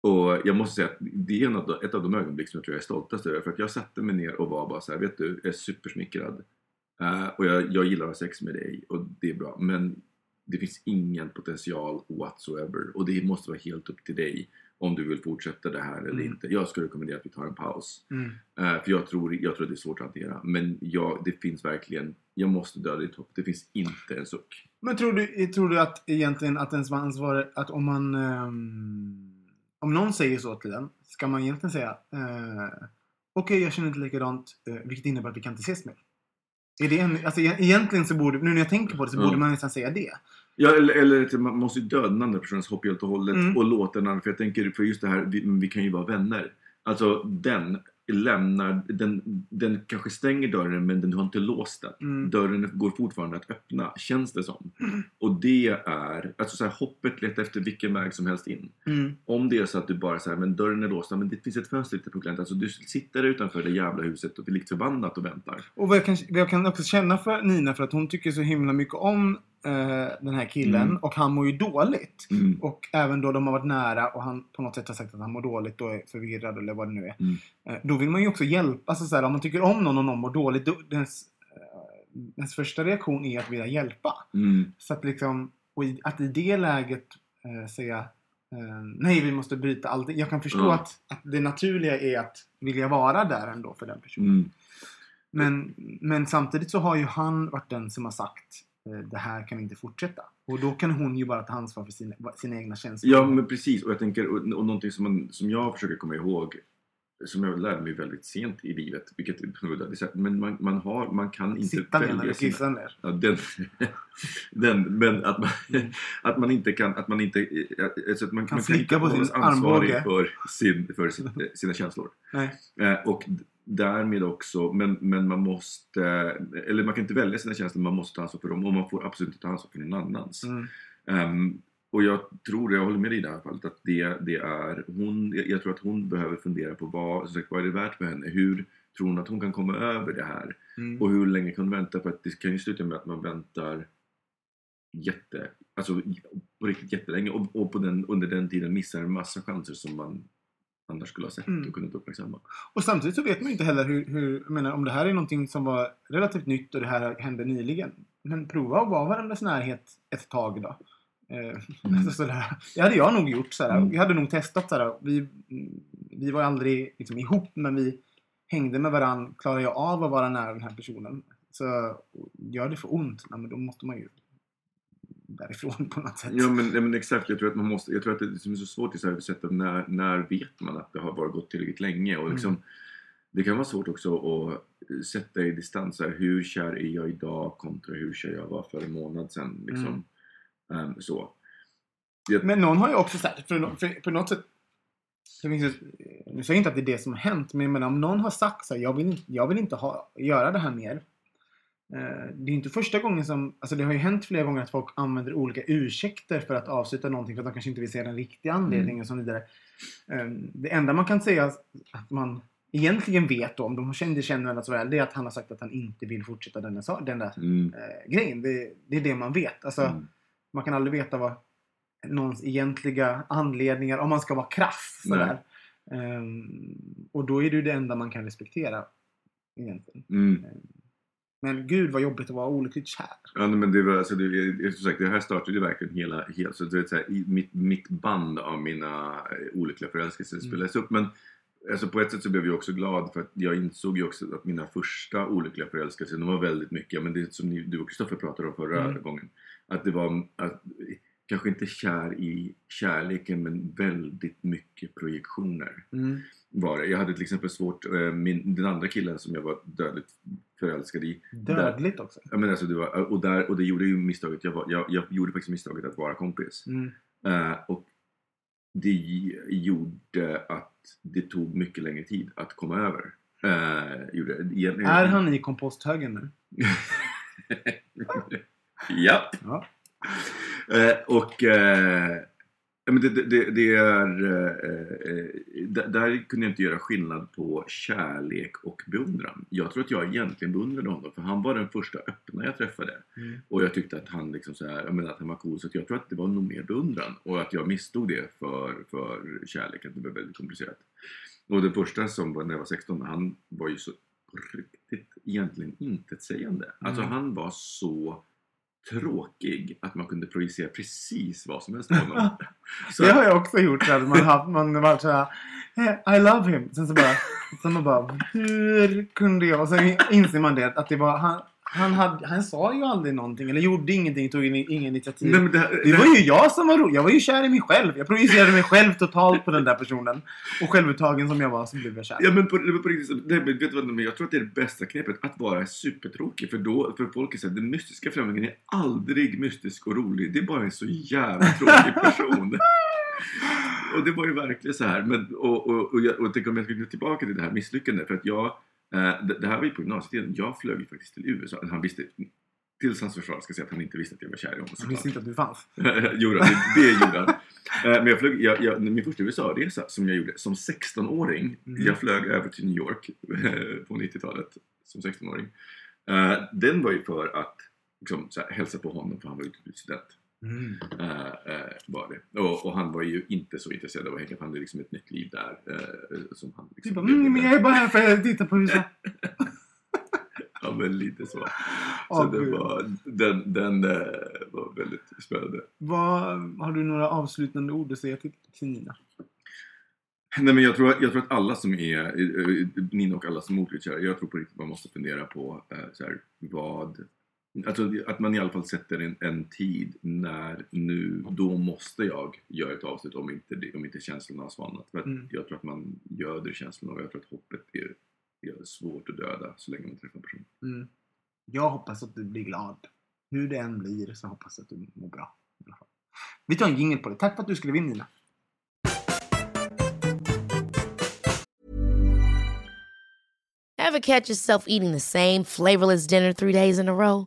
Och jag måste säga att det är av ett av de ögonblick som jag tror jag är stoltast över. För att jag satte mig ner och var bara så här, vet du, jag är supersmickrad. Uh, och jag, jag gillar att ha sex med dig och det är bra. Men det finns ingen potential whatsoever. Och det måste vara helt upp till dig om du vill fortsätta det här eller Mm. inte. Jag skulle rekommendera att vi tar en paus. Mm. Eh, för jag tror, jag tror att det är svårt att hantera. Men jag, det finns verkligen, jag måste döda ditt hopp. Det finns inte en suck. Men tror du, tror du att egentligen att ens ansvar att om man... ehm, om någon säger så till en, ska man egentligen säga eh, Okej, jag känner inte likadant, eh, vilket innebär att vi kan inte ses mer. Är det en, alltså, e- egentligen så borde, nu när jag tänker på det så borde man nästan säga det. Ja, eller, eller man måste ju döda den andra personens hopp helt och hållet Mm. och låta den andra, för jag tänker, för just det här, vi, vi kan ju vara vänner. Alltså den lämnar, den, den kanske stänger dörren men den har inte låst den. Mm. Dörren går fortfarande att öppna, känns det som. Och det är, alltså så här, hoppet letar efter vilken väg som helst in. Mm. Om det är så att du bara säger men dörren är låst, men det finns ett fönster lite på glänt. Alltså du sitter utanför det jävla huset och är likt förbannat och väntar. Och vad jag, kan, vad jag kan också känna för Nina för att hon tycker så himla mycket om den här killen Mm. och han mår ju dåligt. Mm. Och även då de har varit nära och han på något sätt har sagt att han mår dåligt och är förvirrad eller vad det nu är. Mm. Eh, då vill man ju också hjälpa. Alltså så här, om man tycker om någon och någon mår dåligt. Då, dens, eh, dens första reaktion är att vilja hjälpa. Mm. Så att liksom, och i, att i det läget eh, säga eh, nej vi måste bryta allt. Jag kan förstå att, att det naturliga är att vilja vara där ändå för den personen. Mm. Men, men samtidigt så har ju han varit den som har sagt eh, det här kan inte fortsätta. Och då kan hon ju bara ta ansvar för sina, sina egna känslor. Ja, men precis. Och jag tänker, och, och någonting som, man, som jag försöker komma ihåg, som jag lärde mig väldigt sent i livet, vilket men man, man, har, man kan inte Sitta ner välja sina... kissa ner. Ja, den, [LAUGHS] den, men att man, [LAUGHS] att man inte kan, att man inte, alltså att man, Kan man slicka inte hållas ansvarig armbåge. för, sin, för sin, sina känslor. Nej. Eh, och därmed också, men, men man måste, eller man kan inte välja sina känslor, man måste ta ansvar för dem och man får absolut inte ta ansvar för någon annans. Mm. Ehm, och jag tror, jag håller med dig i det här fallet, att det, det är hon, jag, tror att hon behöver fundera på vad, sagt, vad är det värt för henne? Hur tror hon att hon kan komma över det här? Mm. Och hur länge kan hon vänta? För att det kan ju sluta med att man väntar jätte, alltså på riktigt jättelänge och, och på den, under den tiden missar en massa chanser som man annars skulle ha sett Mm. och kunnat uppmärksamma. Och samtidigt så vet man ju inte heller hur, hur jag menar, om det här är någonting som var relativt nytt och det här hände nyligen. Men prova att vara varandras närhet ett tag då. Eh, alltså [LAUGHS] sådär. Det hade jag nog gjort. Sådär. Mm. Jag hade nog testat. Sådär. Vi, vi var aldrig liksom, ihop men vi hängde med varandra. Klarar jag av att vara nära den här personen? Så gör det för ont, nej, men då måste man ju därifrån på något sätt. Ja men, men exakt, jag tror att man måste, jag tror att det som är så svårt att när, när vet man att det har bara gått tillräckligt länge och liksom Det kan vara svårt också att sätta i distans, här, hur kär är jag idag kontra hur kär jag var för en månad sedan liksom. Ehm, så. Jag, Men någon har ju också sagt, för, för, för något sätt det finns ju, nu säger jag inte att det är det som har hänt, men jag menar, om någon har sagt så här, jag vill inte, jag vill inte ha, göra det här mer. Eh, det är inte första gången som, alltså det har ju hänt flera gånger att folk använder olika ursäkter för att avsluta någonting för att de kanske inte vill se den riktiga anledningen och så vidare. Eh, det enda man kan säga att man egentligen vet då, om de känner, känner varandra så väl, det är att han har sagt att han inte vill fortsätta den, där- den där mm, eh, grejen. Det, det är det man vet. Alltså, mm, man kan aldrig veta vad någons egentliga anledningar, om man ska vara krass. Sådär. Ehm, och då är det ju det enda man kan respektera. Egentligen. mm. Men gud vad jobbigt att vara olyckligt kär. Ja, men det, var, alltså, det, som sagt, det här startade ju verkligen hela, hela så det, så här, mitt, mitt band av mina eh, olyckliga förälskelser Mm. spelades upp. Men alltså, på ett sätt så blev jag också glad för att jag insåg ju också att mina första olyckliga förälskelser, de var väldigt mycket, men det som ni, du och Kristoffer pratade om förra Mm. gången. Att det var, att, kanske inte kär i kärleken, men väldigt mycket projektioner Mm. Var det. Jag hade till exempel svårt, eh, min, den andra killen som jag var dödligt förälskad i. Dödligt också. Ja, men alltså det var, och, där, och det gjorde ju misstaget, jag, var, jag, jag gjorde faktiskt misstaget att vara kompis. Mm. Eh, och det gjorde att det tog mycket längre tid att komma över. Eh, gjorde, igen, Är han i komposthögen nu? [LAUGHS] ja. Ja. Eh, och men det, det, det, är... Eh, eh, där, kunde jag inte göra skillnad på kärlek och beundran. Jag tror att jag egentligen beundrade honom för han var den första öppna jag träffade. Mm. Och jag tyckte att han liksom så här, jag menar att han var cool så jag tror att det var nog mer beundran. Och att jag misstod det för, för kärlek, att det var väldigt komplicerat. Och den första som var när jag var 16, han var ju så riktigt egentligen intetsägande. Alltså Mm. han var så tråkig att man kunde projicera precis vad som helst på honom. [LAUGHS] Så, Det har jag också gjort. Att man har man varit såhär "Eh, I love him. Sen så bara, sen man bara hur kunde jag? Och sen inser man det att det var han, Han, hade, han sa ju aldrig någonting, eller gjorde ingenting, tog in, ingen initiativ. Nej, det, här- det det var ju jag som var rolig. Jag var ju kär i mig själv. Jag projicerade mig själv totalt på den där personen. Och självuttagen som jag var så blev jag kär. Ja men på, på riktigt, men vet du vad, jag tror att det är det bästa knepet, att vara supertråkig. För då, för folk är så här, den mystiska främlingen är aldrig mystisk och rolig. Det är bara en så jävla tråkig person. och det var ju verkligen så här. Men, och, och, och, jag, och tänk om jag skulle gå tillbaka till det här misslyckandet. För att jag, det, det här var ju på gymnasietiden. Jag flög faktiskt till USA. Han visste, till hans försvar ska jag säga att han inte visste att jag var kär i honom. Såklart. visste inte att du fanns. [LAUGHS] jo, det, det gjorde han. Eh, Men jag flög, jag, jag, min första USA-resa som jag gjorde som 16-åring. Mhm. Jag flög över till New York eh, på 90-talet som 16-åring. Eh, Den var ju för att liksom, så här, hälsa på honom för han var ju student. Mm. Eh, eh, var det. Och, och han var ju inte så intresserad av att hänga. Han hade liksom ett nytt liv där. eh, som han liksom bara, mm, men jag är bara här för att titta på USA. [LAUGHS] Ja, men lite så. Så Åh, det Gud. var, den, den var väldigt spännande. Vad, har du några avslutande ord att säga till, till Nina? Nej men jag tror, jag tror att alla som är, Nina och alla som är olyckliga, jag tror på riktigt man måste fundera på så här, vad Alltså att man i alla fall sätter en, en tid när nu, då måste jag göra ett avslut om inte, det- om inte känslorna har svalnat. För att Mm. jag tror att man göder känslorna och jag tror att hoppet är, är svårt att döda så länge man träffar en person. Mm. Jag hoppas att du blir glad. Hur det än blir så hoppas jag att du mår bra. i alla fall. Vi tar en jingel på det. Tack för att du skrev in Nina. Ever catch yourself eating the same flavorless dinner three days in a row?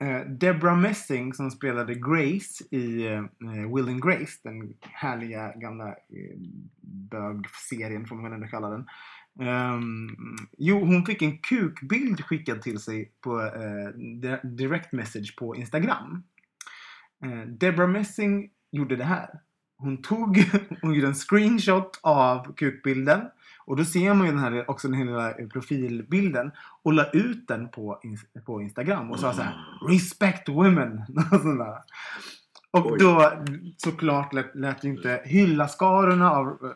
Eh, Deborah Messing som spelade Grace i eh, Will and Grace, den härliga gamla eh, bögserien får man ändå kalla den. Um, jo, hon fick en kukbild skickad till sig på eh, direct message på Instagram. Eh, Deborah Messing gjorde det här. Hon tog, [LAUGHS] hon gjorde en screenshot av kukbilden och då ser man ju den här, också den här lilla profilbilden och la ut den på, på Instagram och sa så här Respect women! [LAUGHS] och Oj. då såklart lät, lät inte hylla-skarorna av...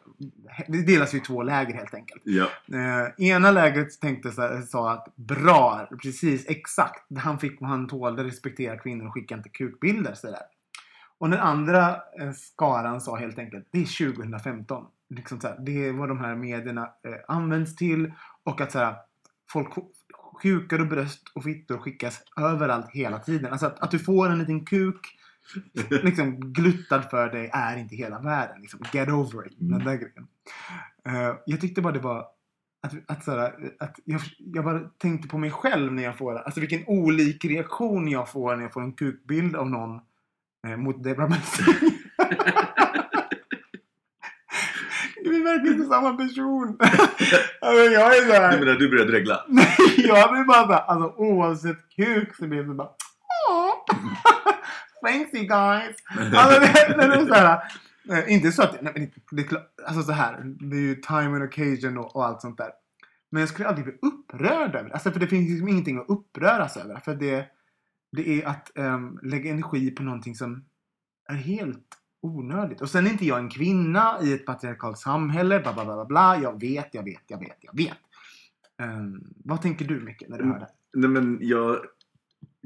Det delas ju i två läger helt enkelt. Ja. Eh, ena lägret tänkte så här, sa att bra, precis, exakt. Han fick vad han tålde, respektera kvinnor och skicka inte kukbilder. Så där. Och den andra eh, skaran sa helt enkelt, det är 2015. Liksom så här, det är vad de här medierna eh, används till. Och att så här, folk kukar och bröst och fittor skickas överallt hela tiden. Alltså att, att du får en liten kuk [LAUGHS] liksom gluttad för dig är inte hela världen. Liksom. Get over it. Den där grejen. Eh, jag tyckte bara det var att, att, såhär, att jag, jag bara tänkte på mig själv när jag får Alltså vilken olik reaktion jag får när jag får en kukbild av någon eh, mot Debra Messing. [LAUGHS] Verkligen inte samma person. [LAUGHS] alltså, jag är Du såhär... menar du började regla? [LAUGHS] Nej, jag blir bara såhär, alltså oavsett kuk så blir det bara! [LAUGHS] Thanks you guys! Alltså det, det är såhär, eh, inte så att, nej, men det, det alltså så här, det är ju time and occasion och, och allt sånt där. Men jag skulle aldrig bli upprörd över det. Alltså för det finns liksom ingenting att uppröras över. För det, det är att ehm, lägga energi på någonting som är helt onödigt. Och sen är inte jag en kvinna i ett patriarkalt samhälle, bla bla bla bla. Jag vet, jag vet, jag vet, jag vet. Ehm, vad tänker du Micke när du hör det? Nej men jag...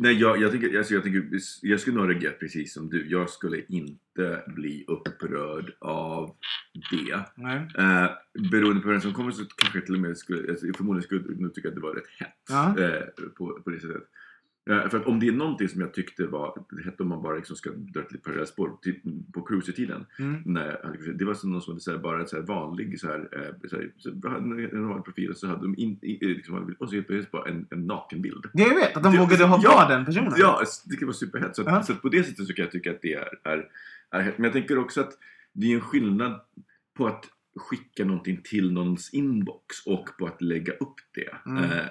Nej, jag, jag, tänker, alltså jag, tänker, jag skulle nog reagera precis som du. Jag skulle inte bli upprörd av det. Nej. Eh, beroende på vem som kommer så kanske jag till och med skulle, alltså, förmodligen skulle jag nog tycka att det var rätt hett. Eh, på, på det sättet. Eh, för att om det är någonting som jag tyckte var hett om man bara liksom ska dra litet parallellspår till- på cruisetiden. Mm. när det var som någon som hade så här, bara en så här vanlig så här, eh, så här, så, hade en, vanlig profil och så hade de in, i, liksom, och så helt bara en, en nakenbild. Jag vet, att de Det- vågade ha ja, den personen. Ja, det kan vara superhett. Så, att- Ja. så på det sättet så kan jag tycka att det är, är, är hett. Men jag tänker också att det är en skillnad på att skicka någonting till någons inbox och på att lägga upp det. Mm. Eh,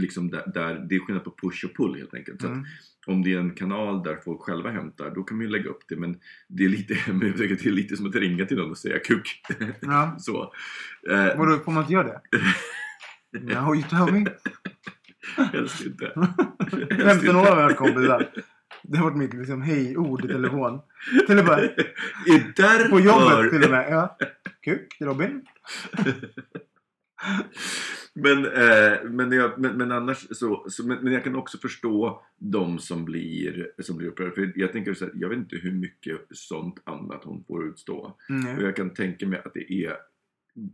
liksom där, där, det är skillnad på push och pull helt enkelt. Så Mm. om det är en kanal där folk själva hämtar, då kan man ju lägga upp det. Men det är lite, [LAUGHS] jag det är lite som att ringa till någon och säga kuk. [LAUGHS] Ja. så. Eh, Vadå, får man inte göra det? No, you tell me. helst inte. [LAUGHS] 15 år har varit kompisar. [LAUGHS] Det har varit mitt liksom, hej-ord i telefon. Till och med [LAUGHS] Är därför... på jobbet till och med. Ja. Kuk, Robin. [LAUGHS] Men, eh, men, jag, men, men annars så, så men, men jag kan också förstå de som blir, som blir upprörda. För jag tänker så här, jag vet inte hur mycket sånt annat hon får utstå. Och Mm. jag kan tänka mig att det är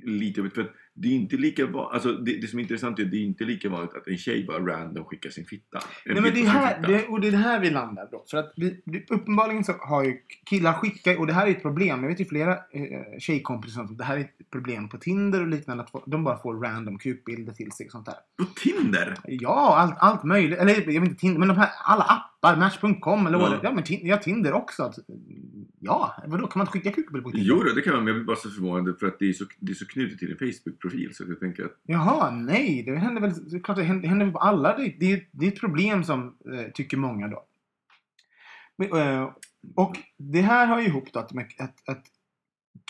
lite jobbigt. För det är inte lika vanligt, alltså det, det som är intressant är att det är inte lika vanligt att en tjej bara random skickar sin fitta. En Nej, men det är här, det, och det är här vi landar då. För att vi, uppenbarligen så har ju killar skickat, och det här är ett problem. Jag vet ju flera eh, tjejkompisar som det här är ett problem på Tinder och liknande. Att de bara får random kukbilder till sig och sånt där. På Tinder? Ja, allt, allt möjligt. Eller jag vet inte Tinder, men de här alla appar, Match.com eller vad Ja. det Ja, men Tin- ja, Tinder också. Ja, vadå? Kan man inte skicka kukbilder på Tinder? Jo, då, det kan man, men jag blir bara så förvånad för att det är så, det är så knutet till en Facebook-profil. Så jag tänker att Jaha, nej. Det händer väl, det klart det händer, det händer väl på alla. Det, det, är- det är ett problem som eh, tycker många då. Men, eh, och det här hör ju ihop då att, att, att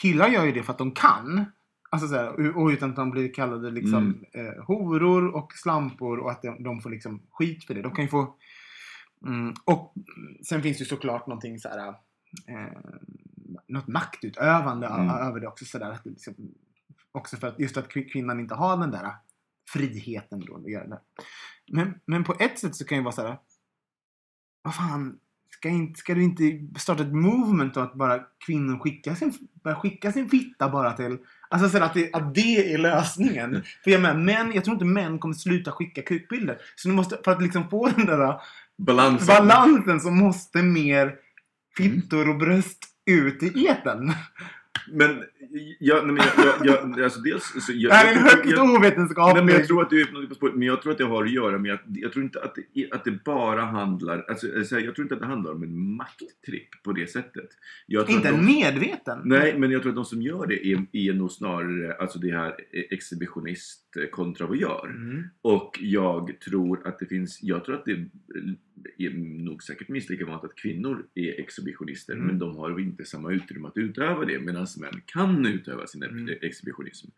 killar gör ju det för att de kan. Alltså så här, och utan att de blir kallade liksom eh, horor och slampor och att de, de får liksom skit för det. De kan ju få... Mm, och sen finns det ju såklart någonting så här... Eh, något maktutövande Mm. över det också. Så där, att liksom, också för att just att kvin- kvinnan inte har den där friheten då att göra det. Men, men på ett sätt så kan det vara så här. Vad fan, ska, inte, ska du inte starta ett movement och att bara kvinnor skickar sin, bara skicka sin fitta bara till... Alltså så att det, att det är lösningen. För jag menar, män, jag tror inte män kommer sluta skicka kukbilder. Så du måste, för att liksom få den där balansen. balansen så måste mer fittor och bröst ut i etern. Men, jag, nej, men jag, jag, jag, alltså dels... Så jag, Det här är jag- högt. Nej, men jag tror att du är något på spåret, men jag tror att det har att göra med att jag tror inte att det, att det bara handlar, alltså, jag tror inte att det handlar om en makttripp på det sättet. Inte en de, medveten. Nej, men jag tror att de som gör det är, är nog snarare alltså det här exhibitionist eh, kontra vad gör. Mm. Och jag tror att det finns, jag tror att det är nog säkert minst lika vanligt att kvinnor är exhibitionister Mm. men de har inte samma utrymme att utöva det medan män kan utöva sin Mm. exhibitionism.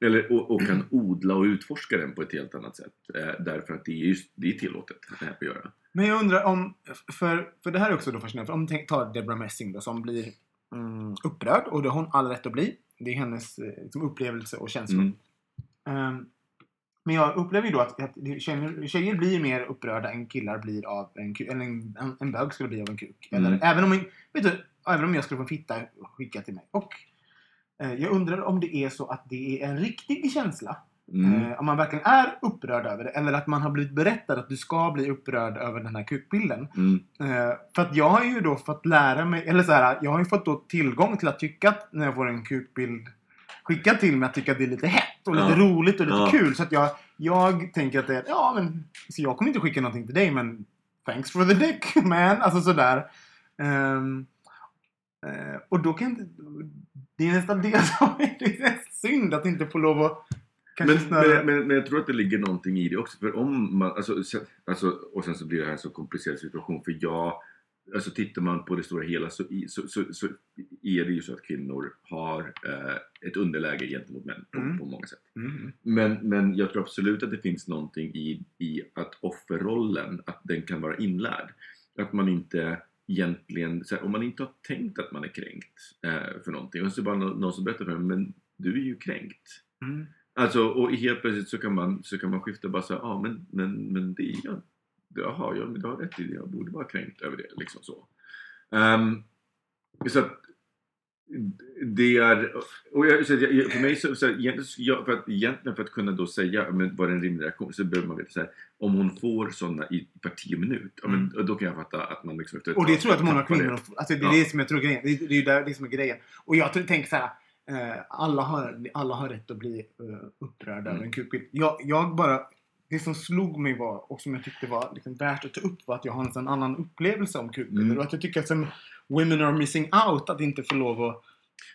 Eller, och, och kan [CLEARS THROAT] odla och utforska den på ett helt annat sätt. Eh, därför att det är, just, det är tillåtet att göra. Men jag undrar om, för, för det här är också då fascinerande, för om vi tar Deborah Messing då som blir mm, upprörd och det har hon all rätt att bli. Det är hennes eh, liksom, upplevelse och känslor. Mm. Ehm, men jag upplever ju då att, att tjejer, tjejer blir mer upprörda än killar blir av en kuk. Eller en, en, en bög skulle bli av en kuk. Eller, Mm. även, om, jag- vet du, även om jag skulle få en fitta skickad till mig. Och eh, jag undrar om det är så att det är en riktig känsla. Mm. Eh, om man verkligen är upprörd över det. Eller att man har blivit berättad att du ska bli upprörd över den här kukbilden. Mm. Eh, för att jag har ju då fått lära mig, eller så här, jag har ju fått då tillgång till att tycka att när jag får en kukbild skickad till mig att tycka att det är lite hett och lite Ja. roligt och lite Ja. kul. Så att jag, jag tänker att det är, ja men, så jag kommer inte skicka någonting till dig men thanks for the dick [LAUGHS] man. Alltså sådär. Ehm, eh, och då kan inte, det är nästan det [LAUGHS] som är, det är synd att inte få lov att Men, men, men, men jag tror att det ligger någonting i det också. För om man, alltså, alltså, och sen så blir det här en så komplicerad situation. För jag, alltså tittar man på det stora hela så, så, så, så är det ju så att kvinnor har eh, ett underläge gentemot män på, Mm. på många sätt. Mm. Men, men jag tror absolut att det finns någonting i, i att offerrollen, att den kan vara inlärd. Att man inte egentligen, så här, om man inte har tänkt att man är kränkt eh, för någonting och så är det bara någon, någon som berättar för mig, men du är ju kränkt. Mm. Alltså, och helt plötsligt så kan man, så kan man skifta bara säga, ja ah, men, men, men det är jag. Jaha, jag, jag har rätt i det. Jag borde vara kränkt över det. Liksom så. Um, så att det är, och jag, så jag, för mig så, så jag, för att, egentligen för att kunna då säga men vad är en rimlig reaktion så behöver man veta så här, om hon får sådana i per 10 minut, ja, men, Mm. då kan jag fatta att man liksom Och det tror jag att många kvinnor... det. Alltså det är Ja. det som jag tror grejen. Det, det är ju där, det som är grejen. Och jag tänker så här. Eh, alla, har, alla har rätt att bli eh, upprörda Mm. över en kukbild. Jag, jag bara... Det som slog mig var, och som jag tyckte var liksom värt att ta upp var att jag har en sån annan upplevelse om kukbilder. Mm. Och att jag tycker att som women are missing out att inte få lov att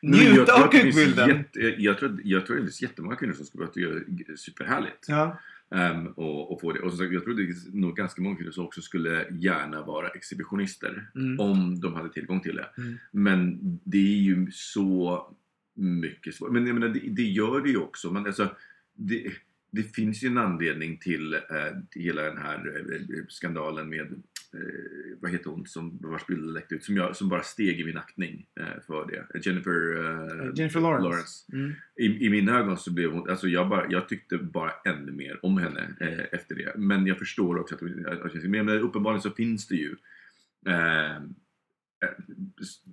njuta tror av kukbilden. jätte- Jag tror, jag tror att det finns jättemånga kvinnor som skulle tycka det är superhärligt. Ja. Ehm, och, och få det. Och som sagt, jag tror det är nog ganska många kvinnor som också skulle gärna vara exhibitionister. Mm. Om de hade tillgång till det. Mm. Men det är ju så mycket svårt. Men jag menar, det, det gör det ju också. Men alltså, det, det finns ju en anledning till, eh, hela den här eh, skandalen med eh, vad heter hon som vars bilder läckte ut som, jag, som bara steg i min aktning eh, för det. Jennifer, eh, Jennifer Lawrence. Mm. I, I mina ögon så blev hon, alltså jag, bara, jag tyckte bara ännu mer om henne eh, efter det. Men jag förstår också att att, att, men uppenbarligen så finns det ju eh, eh,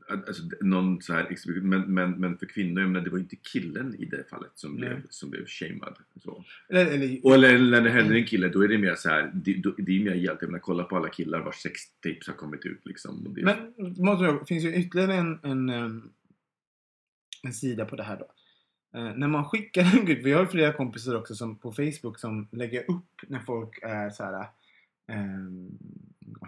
alltså, någon så här men, men, men för kvinnor, jag menar, det var inte killen i det fallet som, Nej. blev, som blev shamed. Så. Eller, eller, Och eller, när det händer en kille, då är det mer så här, det, då- det är mer hjälp. Jag menar, kolla på alla killar vars sextapes har kommit ut liksom. Det, Men måste jag, finns ju ytterligare en, en, en sida på det här då. Eh, när man skickar en gud, vi har ju flera kompisar också som på Facebook som lägger upp när folk är så här. Um,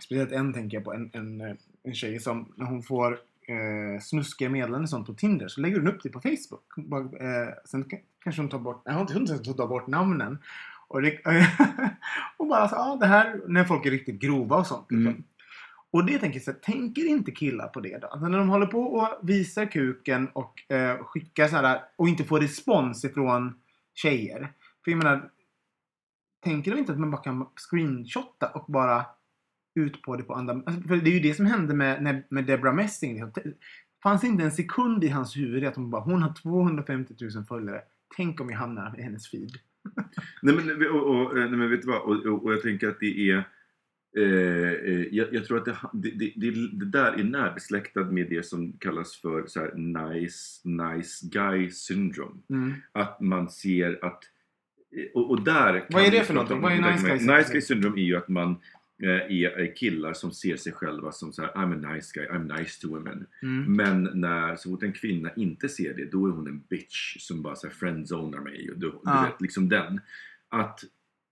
speciellt en tänker jag på, en, en, eh, en tjej som när hon får eh, snuskiga meddelanden sånt på Tinder så lägger hon upp det på Facebook. Bara, eh, sen ka- kanske hon tar bort, nej hon har inte hunnit ta bort namnen. Och, det, [LAUGHS] och bara så, ja det här, när folk är riktigt grova och sånt. liksom. Mm. Och det tänker jag så här, tänker inte killar på det då? Alltså när de håller på och visar kuken och eh, skickar så här och inte får respons ifrån tjejer. För jag menar, tänker de inte att man bara kan screenshotta och bara ut på det på andra... Alltså, för det är ju det som hände med, med, med Debra Messing. liksom. Det fanns inte en sekund i hans huvud att hon bara, hon har 250 000 följare. Tänk om jag hamnar i hennes feed. [LAUGHS] Nej men, och, och, nej, men vet du vad? Och, och, jag tänker att det är eh, eh, jag, jag tror att det, det, det, det, där är närbesläktad med det som kallas för så här, nice, nice guy syndrome. Mm. Att man ser att och, och där Vad är det för någonting? Vad är nice guy syndrome? Nice guy syndrome är ju att man är är killar som ser sig själva som så här, I'm a nice guy, I'm nice to women. Mm. Men när så fort en kvinna inte ser det, då är hon en bitch som bara så här friendzonar mig. Och du, Ja. du vet, liksom den. Att,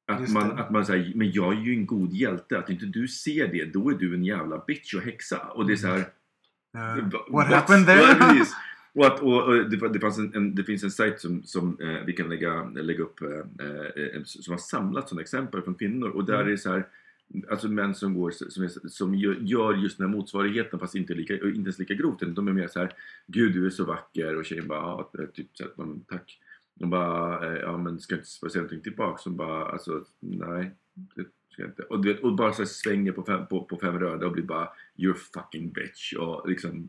att Just man, det. att man säger, men jag är ju en god hjälte. Att inte du ser det, då är du en jävla bitch och häxa. Och det är så här, Eh, Va- what happened there? [LAUGHS] Och, att, och, och det, det, fanns en, en, det finns en sajt som, som eh, vi kan lägga, lägga upp eh, eh, som har samlat sådana exempel från kvinnor. Och där Mm. är det så här, alltså män som, går, som, är, som gör, just den här motsvarigheten fast inte, lika, inte ens lika grovt. De är mer så här, Gud du är så vacker och tjejen bara, ja, typ så här, "Men tack. De bara, eh, ja men ska jag inte säga någonting tillbaka? Som bara, alltså nej. Det ska jag inte. Och, du vet, och bara så här svänger på fem, på, på fem röda och blir bara You're fucking bitch. Och liksom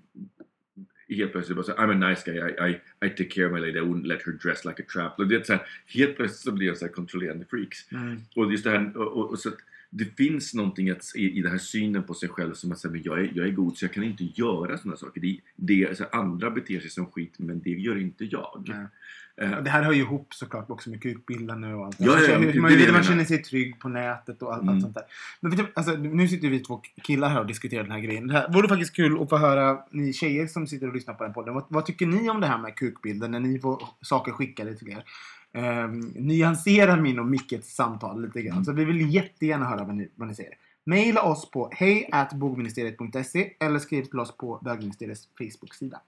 helt plötsligt bara så här, I'm a nice guy, I, I, I take care of my lady, I wouldn't let her dress like a tramp. Och det är så här, helt plötsligt så blir jag så här kontrollerande freaks. Mm. Och just det här, och, och, och så att det finns någonting att, i, i den här synen på sig själv som att säga, men jag är, jag är god så jag kan inte göra sådana saker. Det, det, så här, andra beter sig som skit men det gör inte jag. Och Det här hör ju ihop såklart också med kukbildande och allt. Ja, Alltså, ja, hur det- man, det man känner sig trygg på nätet och allt, Mm. allt sånt där. Men du, alltså, nu sitter vi två killar här och diskuterar den här grejen. Det här vore faktiskt kul att få höra ni tjejer som sitter och lyssnar på den podden. Vad, vad tycker ni om det här med kukbilder när ni får saker skickade till er? Um, nyansera min och Mickets samtal lite grann. Så vi vill jättegärna höra vad ni, vad ni säger. Maila oss på hej.bogministeriet.se eller skriv till oss på bögministeriets Facebook-sida.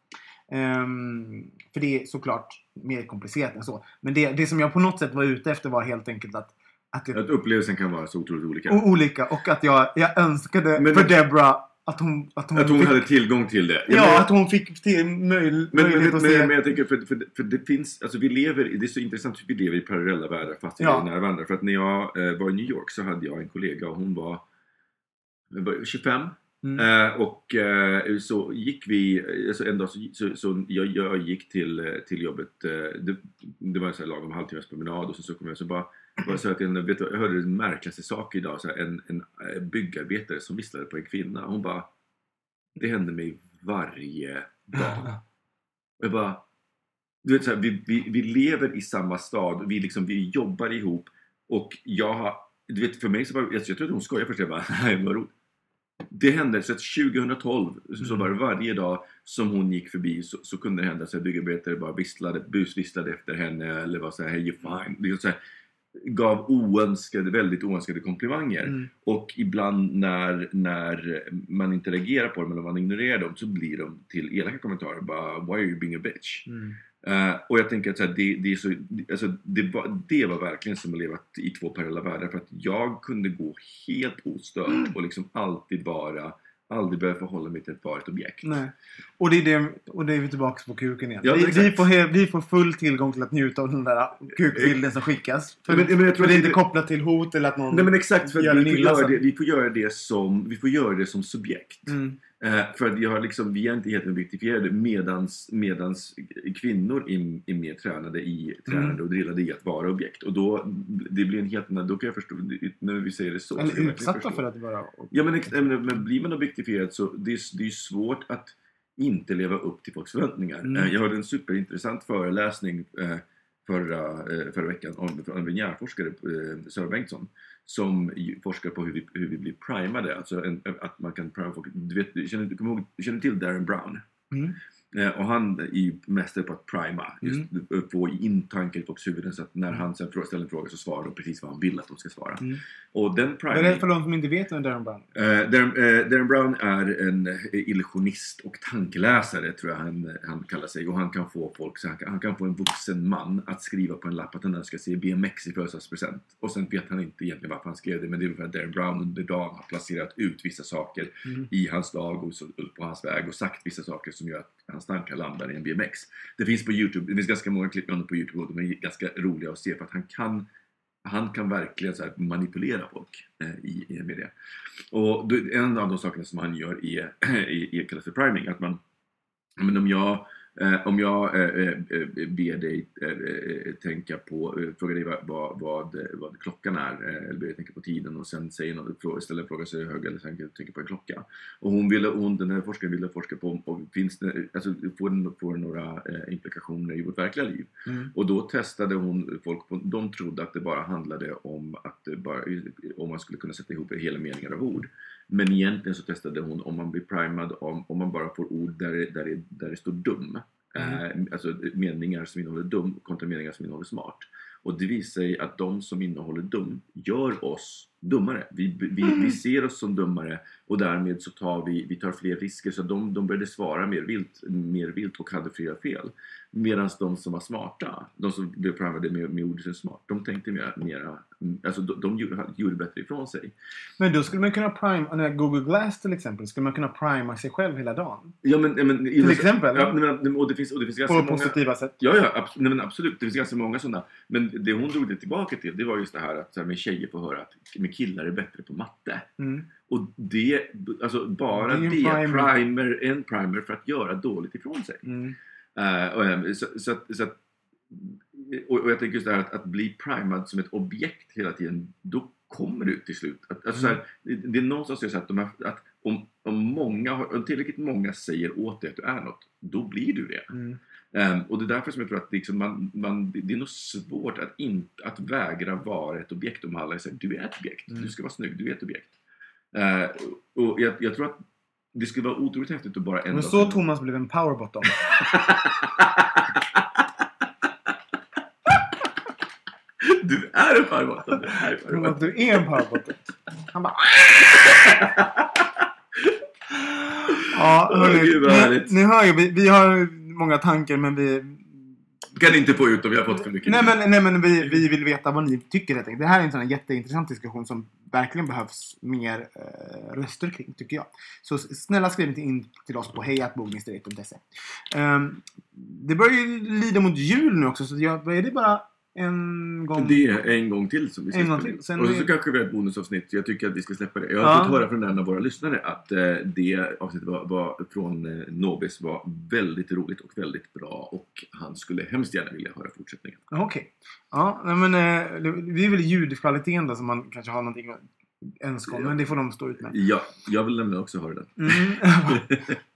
Ehm, för det är såklart mer komplicerat än så. Men det, det som jag på något sätt var ute efter var helt enkelt att, att det, att upplevelsen kan vara så otroligt olika. olika och att jag, jag önskade Men för det- Debra att hon, att hon, Att hon fick, hade tillgång till det. ja, men- att hon fick till möj, Men, men, möjlighet men, att se. men jag tänker, för, för, för det finns, alltså vi lever, det är så intressant att vi lever i parallella världar fast vi Ja. är nära varandra. För att när jag eh, var i New York så hade jag en kollega och hon var, var 25 Mm. Eh, och eh, så gick vi, alltså en dag så, så, så jag, jag gick till, eh, till jobbet, eh, det, det var en sån här lagom halvtimmes promenad och så, så kom jag så bara, jag sa att jag, vet du, jag hörde den märkligaste sak idag, så här, en, en byggarbetare som visslade på en kvinna. Hon bara, det händer mig varje dag. Jag bara, du vet så här, vi, vi, vi lever i samma stad, vi, liksom, vi jobbar ihop och jag har, du vet för mig så bara, jag, jag trodde hon skojade först, jag bara, [LAUGHS] nej vad roligt. Det hände, så att 2012 så var det varje dag som hon gick förbi så, så kunde det hända att byggarbetare bara visslade, busvisslade efter henne eller var såhär, hey you're fine. Liksom så här, gav oönskade, väldigt oönskade komplimanger. Mm. Och ibland när, när man inte reagerar på dem eller man ignorerar dem så blir de till elaka kommentarer. Bara Why are you being a bitch? Mm. Eh, och jag tänker att så här, det, det, är så, alltså, det, var, det var verkligen som att leva i två parallella världar. För att jag kunde gå helt ostörd och liksom alltid vara aldrig behöva förhålla mig till ett objekt. Nej. Och det är det, och det är vi tillbaka på kuken igen. Ja, vi, vi, får, vi får full tillgång till att njuta av den där kukbilden som skickas. För, Men- men jag tror det är inte det- kopplat till hot eller att någon Nej men exakt, för gör vi, får illa det, vi, får göra det som, vi får göra det som subjekt. Mm. Eh, för att jag har liksom, vi är inte helt objektifierade medans, medans kvinnor är, är mer tränade, i, tränade Mm. och drillade i att vara objekt. Och då, det blir en helt annan, då kan jag förstå, när vi säger det så. Eller utsatta för att vara... Ja men, men, blir man objektifierad så det är det är svårt att inte leva upp till folks förväntningar. Mm. Eh, Jag hörde en superintressant föreläsning eh, förra, förra veckan av en hjärnforskare, Sören Bengtsson, som forskar på hur vi, hur vi blir primade. Alltså en, att man kan prima folk. Du, vet, du, känner, du, kommer ihåg, du känner till Darren Brown? Mm. Eh, och han är ju mästare på att prima, just få in i folks huvuden så att när han sen ställer en fråga så svarar de precis vad han vill att de ska svara. Mm. Och den priming... Berätta för de som inte vet vem Darren Brown är. Eh, Darren, eh, Darren Brown är en illusionist och tankeläsare tror jag han, han kallar sig. Och han kan få folk, så han, kan, han kan få en vuxen man att skriva på en lapp att han önskar sig BMX i födelsedagspresent. Och sen vet han inte egentligen varför han skrev det. Men det är ungefär att Darren Brown under dagen har placerat ut vissa saker Mm. i hans dag och på hans väg och sagt vissa saker som gör att hans tankar landar i en BMX. Det finns på Youtube, det finns ganska många klipp med honom på Youtube och de är ganska roliga att se för att han kan han kan verkligen så här manipulera folk eh, i, i, med det. Och då, en av de sakerna som han gör är, [CLEARS THROAT] är, är kallas för priming. Att man, men om jag, eh, om jag eh, eh, ber dig tänka på, fråga dig vad, vad, vad, klockan är, eller ber dig tänka på tiden och sen säger något, ställer en fråga så är hög eller sen tänker på en klocka. Och hon ville, hon, den här forskaren ville forska på om, om finns det, alltså, får den får den några implikationer i vårt verkliga liv. Mm. Och då testade hon folk på, de trodde att det bara handlade om att bara, om man skulle kunna sätta ihop hela meningar av ord. Men egentligen så testade hon om man blir primad om, om man bara får ord där det, där det, där det står dum. Eh, alltså meningar som innehåller dum kontra meningar som innehåller smart. Och det visar sig att de som innehåller dum gör oss dummare. Vi, vi, vi ser oss som dummare och därmed så tar vi, vi tar fler risker. Så de, de började svara mer vilt, mer vilt och hade fler fel. Medan de som var smarta, de som blev primade med, med ordet smart, de tänkte mer, mera, alltså de, de gjorde, bättre ifrån sig. Men då skulle man kunna prima, när Google Glass till exempel, skulle man kunna prima sig själv hela dagen? Ja, men, men, Till exempel? Ja, men, och det finns, och det finns ganska På många... positiva sätt? Ja, ja abs- nej, absolut. Det finns ganska många sådana. Men det hon drog det tillbaka till, det var just det här att så här, med tjejer får höra att med killar är bättre på matte. Mm. Och det, alltså bara Det är det, en primer. primer. en primer för att göra dåligt ifrån sig. Mm. Och, eh, så, så, så, att- och, jag tänker just det här att, att bli primad som ett objekt hela tiden, då kommer du till slut. Att, alltså så här, det, är någonstans så att, de här, att om, om, många, om tillräckligt många säger åt dig att du är något, då blir du det. Mm. Ehm, och det är därför som jag tror att liksom man, man, det är nog svårt att, inte, att vägra vara ett objekt om alla säger du är ett objekt, Mm. du ska vara snygg, du är ett objekt. Ehm, och jag, jag tror att det skulle vara otroligt häftigt att bara en Men dag så Thomas blev [LAUGHS] en powerbottom. Du är en farbotten! Du är en Thomas, farbotten. du är en powerbottom. Han bara... [LAUGHS] Ja, Åh, hörni, gud, vad ni, härligt. ni hör ju, vi, vi har många tankar men vi... Kan inte få ut dem, jag har fått för mycket. Nej men, nej, men vi, vi vill veta vad ni tycker helt enkelt. Det här är en sån här jätteintressant diskussion som verkligen behövs mer eh, röster kring, tycker jag. Så snälla skriv inte in till oss på hejatbogningsdirekt.se. Um, ehm, det börjar ju lida mot jul nu också, så jag, är det bara en gång. Det är en gång till som vi ska En gång till. Sen Och är- så kanske vi har ett bonusavsnitt. Jag tycker att vi ska släppa det. Jag har Ja. fått höra från en av våra lyssnare att eh, det avsnittet var, var, från eh, Nobis var väldigt roligt och väldigt bra. Och han skulle hemskt gärna vilja höra fortsättningen. Okej. Ja, nej, men eh, det är väl ljudkvaliteten då som man kanske har någonting att önska om. Men det får de stå ut med. Ja, jag vill nämligen också höra den. Mm.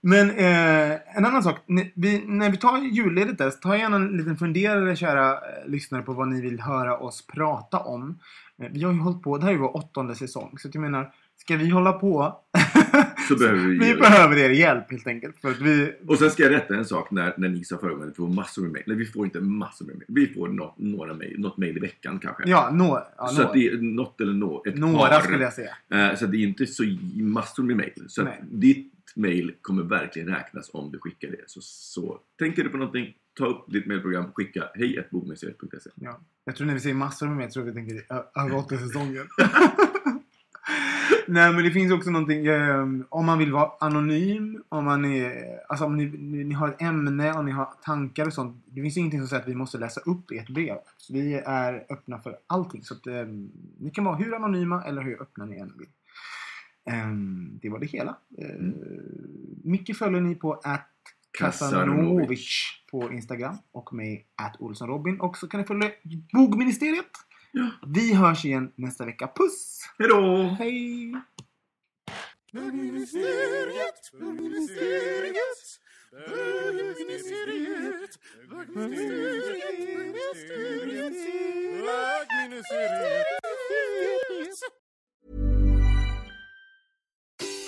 [LAUGHS] Men eh, en annan sak. Vi, när vi tar julledigt där, så ta gärna en liten funderare kära eh, lyssnare på vad ni vill höra oss prata om. Eh, vi har ju hållit på, det här är vår åttonde säsong. Så jag menar, ska vi hålla på? [LAUGHS] Så behöver vi vi hjälp. behöver er hjälp helt enkelt. För att vi, Och sen ska jag rätta en sak när, när ni sa förra gången att vi får massor med mejl. Nej, vi får inte massor med mejl. Vi får nå, några mejl, något mejl i veckan kanske. ja, nå, ja, så att det är något eller nå, ett några par. skulle jag säga. Eh, Så det är inte så massor med mejl. Så att ditt mejl kommer verkligen räknas om du skickar det. Så, så tänker du på någonting, ta upp ditt mejlprogram, skicka hej bokmuseet.se. Ja. Jag tror när vi säger massor med jag tror vi tänker över åtta säsonger. Nej men det finns också någonting, eh, om man vill vara anonym, om man är, alltså om ni, ni, ni har ett ämne och ni har tankar och sånt. Det finns ingenting som säger att vi måste läsa upp ert brev. Så vi är öppna för allting. Så att eh, ni kan vara hur anonyma eller hur öppna ni än vill. Eh, det var det hela. Eh, Micke följer ni på att Kasanovic på Instagram och mig at Olsson Robin. Och så kan ni följa Bogministeriet. Vi hörs igen nästa vecka. Puss! Hejdå! Hej! Bögministeriet, bögministeriet, bögministeriet, bögministeriet.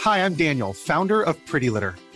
Hi, I'm Daniel, founder of Pretty Litter.